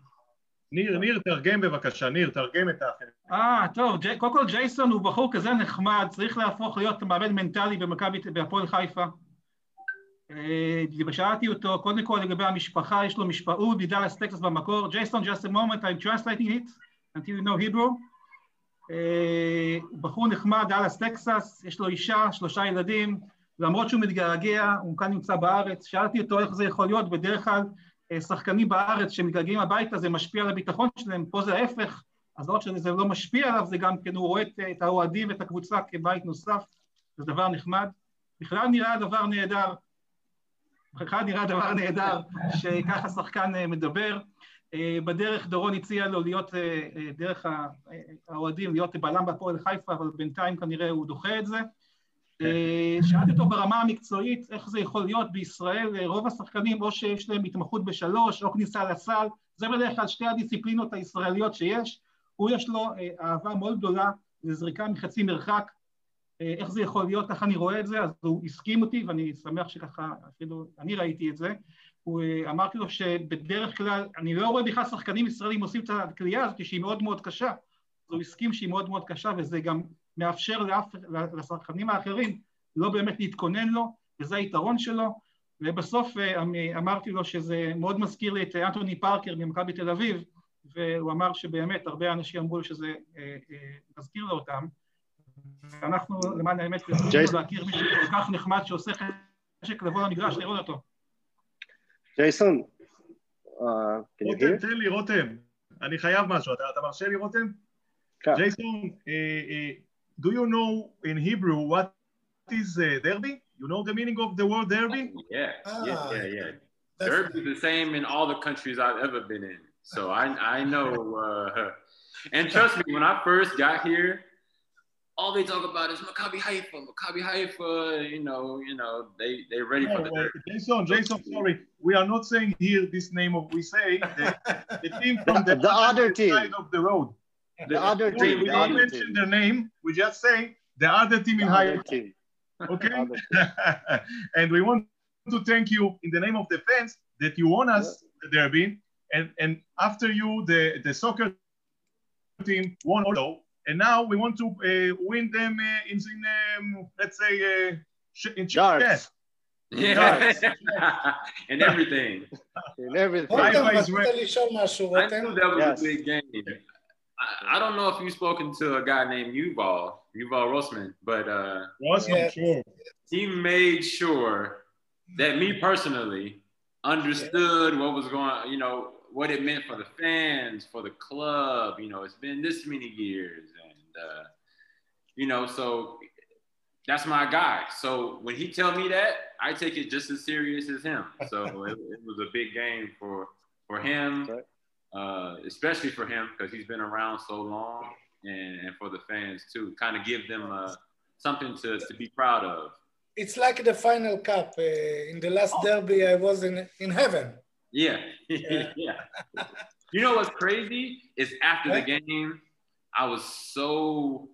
ניר, ניר, תרגם בבקשה, ניר, תרגם את האחרים. אה, טוב, קודם כל ג'ייסון הוא בחור כזה נחמד, צריך להפוך להיות מאמן מנטלי במכבי, בהפועל חיפה. ושאלתי אותו, קודם כל לגבי המשפחה, יש לו משפחה, הוא מדאלאס טקסס במקור. ג'ייסון, just a moment, I'm translating it until you know Hebrew. הוא בחור נחמד, דאלאס טקסס, יש לו אישה, שלושה ילדים, למרות שהוא מתגעגע, הוא כאן נמצא בארץ. שאלתי אותו איך זה יכול להיות, בדרך כלל שחקנים בארץ שמתגעגעים הביתה זה משפיע על הביטחון שלהם, פה זה ההפך, אז לא רק שזה לא משפיע עליו, זה גם כן הוא רואה את האוהדים ואת הקבוצה כבית נוסף, זה דבר נחמד. בכלל נראה דבר נהדר, בכלל נראה דבר נהדר שככה שחקן מדבר. בדרך דורון הציע לו להיות דרך האוהדים, להיות בלם בהפועל חיפה, אבל בינתיים כנראה הוא דוחה את זה. שאלתי אותו ברמה המקצועית איך זה יכול להיות בישראל, רוב השחקנים או שיש להם התמחות בשלוש או כניסה לסל, זה בדרך כלל שתי הדיסציפלינות הישראליות שיש, הוא יש לו אהבה מאוד גדולה לזריקה מחצי מרחק, איך זה יכול להיות, ככה אני רואה את זה, אז הוא הסכים אותי ואני שמח שככה, אפילו אני ראיתי את זה, הוא אמרתי לו שבדרך כלל, אני לא רואה בכלל שחקנים ישראלים עושים את הקליעה הזאת שהיא מאוד מאוד קשה, אז הוא הסכים שהיא מאוד מאוד קשה וזה גם מאפשר לאף, לשחקנים האחרים לא באמת להתכונן לו, וזה היתרון שלו, ובסוף אמרתי לו שזה מאוד מזכיר לי את אנטוני פארקר ממכבי תל אביב, והוא אמר שבאמת הרבה אנשים אמרו לו שזה מזכיר לו אותם, ואנחנו למען האמת צריכים להכיר מישהו כל כך נחמד שעושה חשק לבוא למגרש לראות אותו. ג'ייסון, רותם, תן לי רותם, אני חייב משהו, אתה מרשה לי רותם? ג'ייסון, do you know in Hebrew what is uh, derby? You know the meaning of the word derby? Yeah, ah, yeah, yeah, yeah. Derby is the same in all the countries I've ever been in. So I, I know, uh, and trust me, when I first got here, all they talk about is Maccabi Haifa, Maccabi Haifa. You know, you know, they they're ready no, for the. Well, Jason, Jason, sorry, we are not saying here this name of. We say the, the team from the, the other team side of the road. The, the other team. We the don't mention team. their name. We just say the other team in The other Haifa. team. Okay. and we want to thank you in the name of the fans that you won us the derby, and and after you the the soccer team won also, and now we want to uh, win them uh, in, in um, let's say uh, in chess. Yeah. and everything. and everything. I, knew that was a big game. I, don't know if you've spoken to a guy named Yuval, Yuval Rossman, but uh, Rossman, yeah. he made sure that me personally understood yeah. what was going you know, what it meant for the fans, for the club. You know, it's been this many years uh, you know so that's my guy so when he tell me that i take it just as serious as him so it, it was a big game for for him uh, especially for him because he's been around so long and, and for the fans too kind of give them uh, something to, to be proud of It's like the final cup. Uh, in the last derby, I was in, in heaven. Yeah. Yeah. yeah. You know what's crazy is after the game, I was so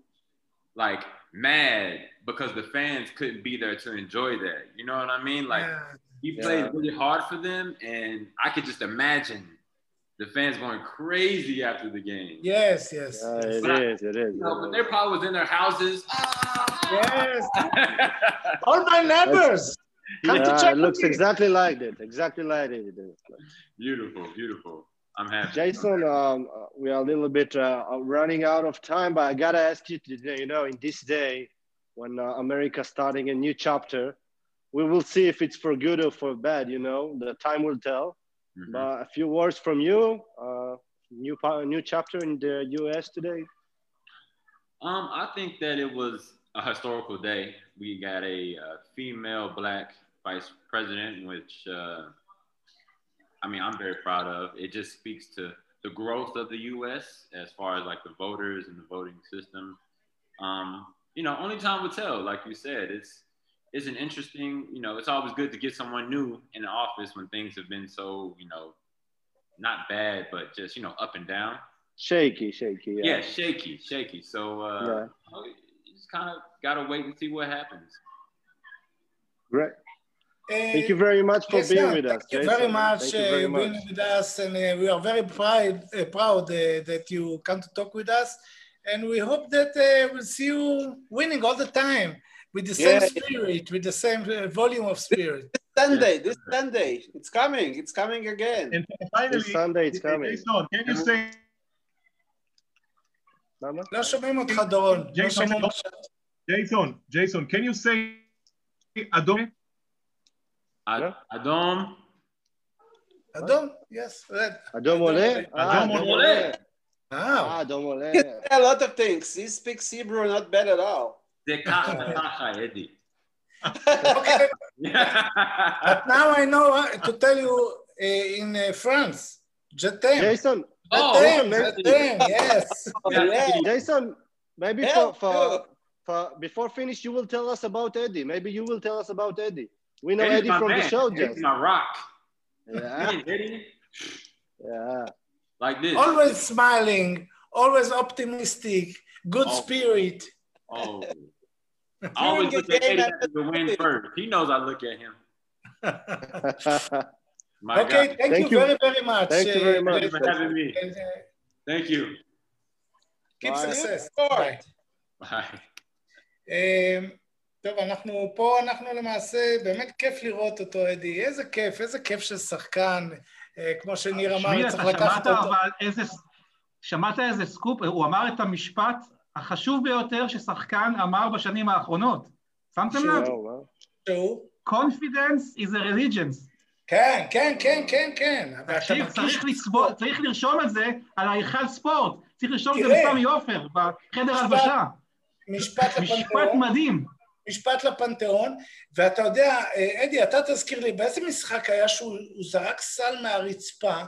like mad because the fans couldn't be there to enjoy that. You know what I mean? Like Yeah. he played Yeah. really hard for them, and I could just imagine the fans going crazy after the game. Yes, yes. Yeah, it But I- is, it is. You know, but they probably was in their houses. Ah! Yes. All my neighbors. Come to check it looks me. exactly like it. Exactly like it. beautiful, beautiful. I'm happy. Jason, um, uh, we are a little bit uh, running out of time, but I gotta ask you today. You know, in this day, when uh, America starting a new chapter, we will see if it's for good or for bad. You know, the time will tell. Mhm. But a few words from you. Uh, new new chapter in the U.S. today. Um, I think that it was a historical day. We got a uh, female black vice president, which uh, I mean, I'm very proud of. It just speaks to the growth of the U.S. as far as like the voters and the voting system. Um, you know, only time will tell. Like you said, it's it's an interesting. You know, it's always good to get someone new in the office when things have been so you know not bad, but just you know up and down. Shaky, shaky. Yeah, Yeah. shaky, shaky. So uh, Yeah. you just kind of gotta wait and see what happens. Great. Thank you very much for yes, being yeah, with thank us. you Jason. very much Thank you uh, very being much. with us, and uh, we are very proud, uh, proud uh, that you come to talk with us, and we hope that uh, we'll see you winning all the time with the same Yeah. spirit, with the same uh, volume of spirit. Sunday, this Sunday. It's coming. It's coming again. And finally, This Sunday it's coming. Jason, can you say, למה? לא שומעים אותך, דורון. לא ג'ייסון, שומעים לא- אותך. Jason, Jason, can you say אדום? Ad- Adom. אדום? Yes, red. אדום עולה? אה, אדום אדום עולה. עולה. Ah, אה, אדום עולה. a lot of things. He speaks Hebrew not bad at all. זה ככה, ככה, אדי. okay. But now I know uh, to tell you uh, in uh, France, Jetem. ג'ייסון, Oh, Jetem, maybe- Jetem, yes. Yeah. Jason, maybe for, Hell, for, sure. for before finish, you will tell us about Eddie. Maybe you will tell us about Eddie. We know Eddie's Eddie my from the show, Eddie's just. my rock. Yeah, Eddie, yeah. like this. Always smiling, always optimistic, good Oh. spirit. Oh. I always look at Eddie I- after the win first. He knows I look at him. My okay, God. thank, Thank you you. very, very much. Thank you very uh, much. Thank you for having me. uh, uh, Thank you. keep Bye. success. Sport. Bye. Bye. אה, טוב, אנחנו פה, אנחנו למעשה, באמת כיף לראות אותו, אדי. איזה כיף, איזה כיף של שחקן, אה, כמו שניר אמר, צריך לקחת שמעת אותו. אבל איזה... שמעת איזה סקופ? הוא אמר את המשפט החשוב ביותר ששחקן אמר בשנים האחרונות. שמתם לב? שהוא- Confidence is a religion. כן, כן, כן, כן, כן. תקשיב, צריך לצבוע, צריך לרשום את זה על ההיכל ספורט. צריך לרשום את זה. בסמי עופר, בחדר משפט הלבשה. משפט משפט לפנתיאון, מדהים. משפט לפנתיאון, ואתה יודע, אה, אדי, אתה תזכיר לי, באיזה משחק היה שהוא הוא זרק סל מהרצפה,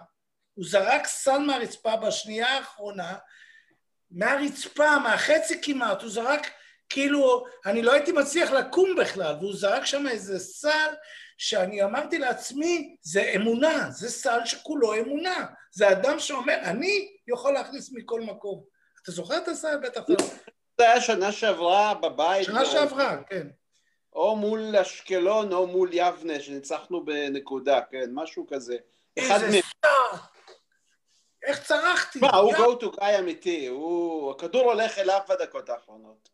הוא זרק סל מהרצפה בשנייה האחרונה, מהרצפה, מהחצי כמעט, הוא זרק כאילו, אני לא הייתי מצליח לקום בכלל, והוא זרק שם איזה סל שאני אמרתי לעצמי, זה אמונה, זה סל שכולו אמונה. זה אדם שאומר, אני יכול להכניס מכל מקום. אתה זוכר את הסל? בטח לא. זה היה שנה שעברה בבית. שנה שעברה, כן. או מול אשקלון או מול יבנה, שניצחנו בנקודה, כן, משהו כזה. אחד איזה. סטאר! איך צרחתי? מה, הוא go to guy אמיתי, הוא... הכדור הולך אליו בדקות האחרונות.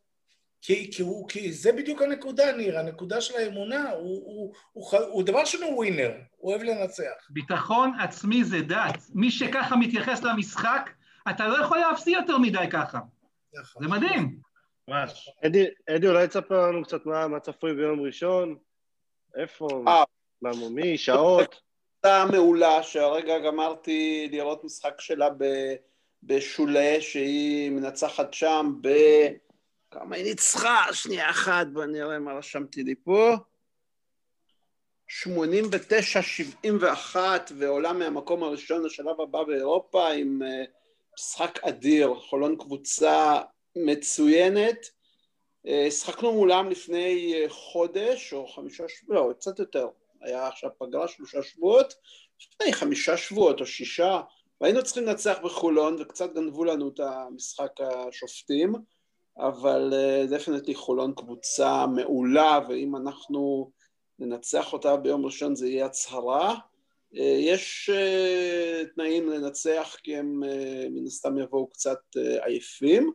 כי, כי, הוא, כי זה בדיוק הנקודה, ניר, הנקודה של האמונה, הוא, הוא, הוא, הוא, הוא דבר שנו ווינר, הוא אוהב לנצח. ביטחון עצמי זה דת. מי שככה מתייחס למשחק, אתה לא יכול להפסיד יותר מדי ככה. נכון. זה מדהים. ממש. אדי, אדי, אולי תספר לנו קצת מה, מה צפוי ביום ראשון? איפה? אה. מה, מי? שעות? הייתה מעולה, שהרגע גמרתי לראות משחק שלה ב... בשולה, שהיא מנצחת שם ב... כמה היא ניצחה? שנייה אחת, בוא נראה מה רשמתי לי פה. 89-71 ועולה מהמקום הראשון לשלב הבא באירופה עם אה, משחק אדיר, חולון קבוצה מצוינת. אה, שחקנו מולם לפני אה, חודש או חמישה שבועות, לא, קצת יותר, היה עכשיו פגרה שלושה שבועות, לפני חמישה שבועות או שישה, והיינו צריכים לנצח בחולון וקצת גנבו לנו את המשחק השופטים, אבל דפנטלי חולון קבוצה מעולה, ואם אנחנו ננצח אותה ביום ראשון זה יהיה הצהרה. יש אה, תנאים לנצח כי הם אה, מן הסתם יבואו קצת אה, עייפים,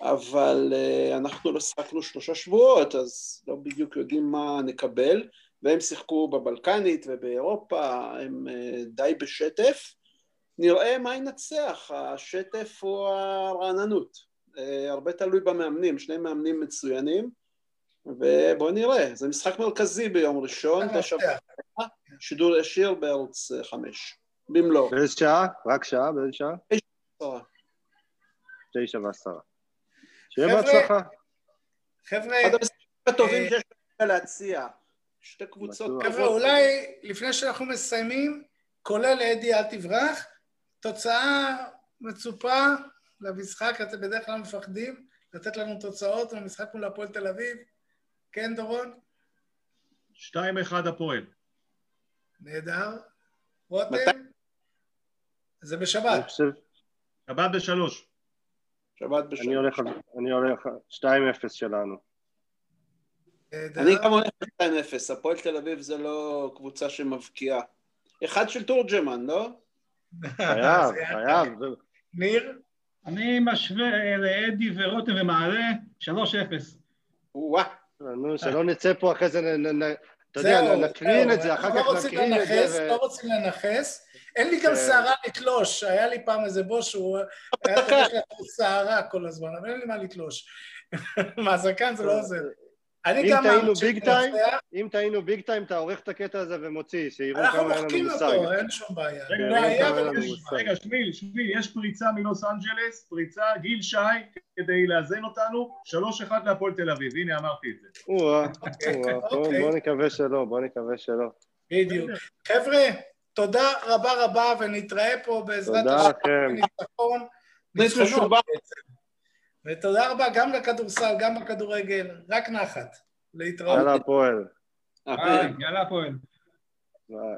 אבל אנחנו לא שיחקנו שלושה שבועות, אז לא בדיוק יודעים מה נקבל, והם שיחקו בבלקנית ובאירופה, הם די בשטף. נראה מה ינצח, השטף או הרעננות. הרבה תלוי במאמנים, שני מאמנים מצוינים, ובואו נראה, זה משחק מרכזי ביום ראשון, תשע שידור ישיר בערוץ אה, חמש, במלואו. באיזה שעה? רק שעה? באיזה שעה? עשרה. תשע ועשרה. שיהיה בהצלחה. חבר'ה, אחד המשחקים הטובים אה, שיש לך להציע. שתי קבוצות. חבר'ה. אולי לפני שאנחנו מסיימים, כולל אדי אל תברח, תוצאה מצופה למשחק, אתם בדרך כלל מפחדים לתת לנו תוצאות למשחק מול הפועל תל אביב. כן, דורון? 2-1 הפועל. נהדר. רותם? זה אני בשבת. שבת בשלוש. שבת אני בשלוש. הולך, אני הולך, 2-0 שלנו. אני גם הולך ב-2-0, הפועל תל אביב זה לא קבוצה שמבקיעה. אחד של תורג'מן, לא? חייב, חייב. ניר? אני משווה לאדי ורותם ומעלה 3-0. וואו. נו, שלא נצא פה אחרי זה, אתה יודע, נקרין את זה, אחר כך נקרין את זה. לא רוצים לנכס. אין לי גם שערה לתלוש, היה לי פעם איזה בוס שהוא היה לעשות שערה כל הזמן, אבל אין לי מה לתלוש. מהזקן זה לא עוזר. אני גם טעינו ביג טיים, אם טעינו ביג טיים, אתה עורך את הקטע הזה ומוציא, שיראו כמה היה לנו מושג. אנחנו מוחקים אותו, אין שום בעיה. רגע, שמיל, שמיל, יש פריצה מלוס אנג'לס, פריצה, גיל שי, כדי לאזן אותנו, שלוש אחד להפועל תל אביב, הנה אמרתי את זה. אוקיי, אוקיי. בוא נקווה שלא, בוא נקווה שלא. בדיוק. חבר'ה, תודה רבה רבה, ונתראה פה בעזרת השם. תודה לכם. ותודה רבה גם לכדורסל, גם בכדורגל, רק נחת. להתראות. יאללה הפועל. יאללה הפועל. ביי.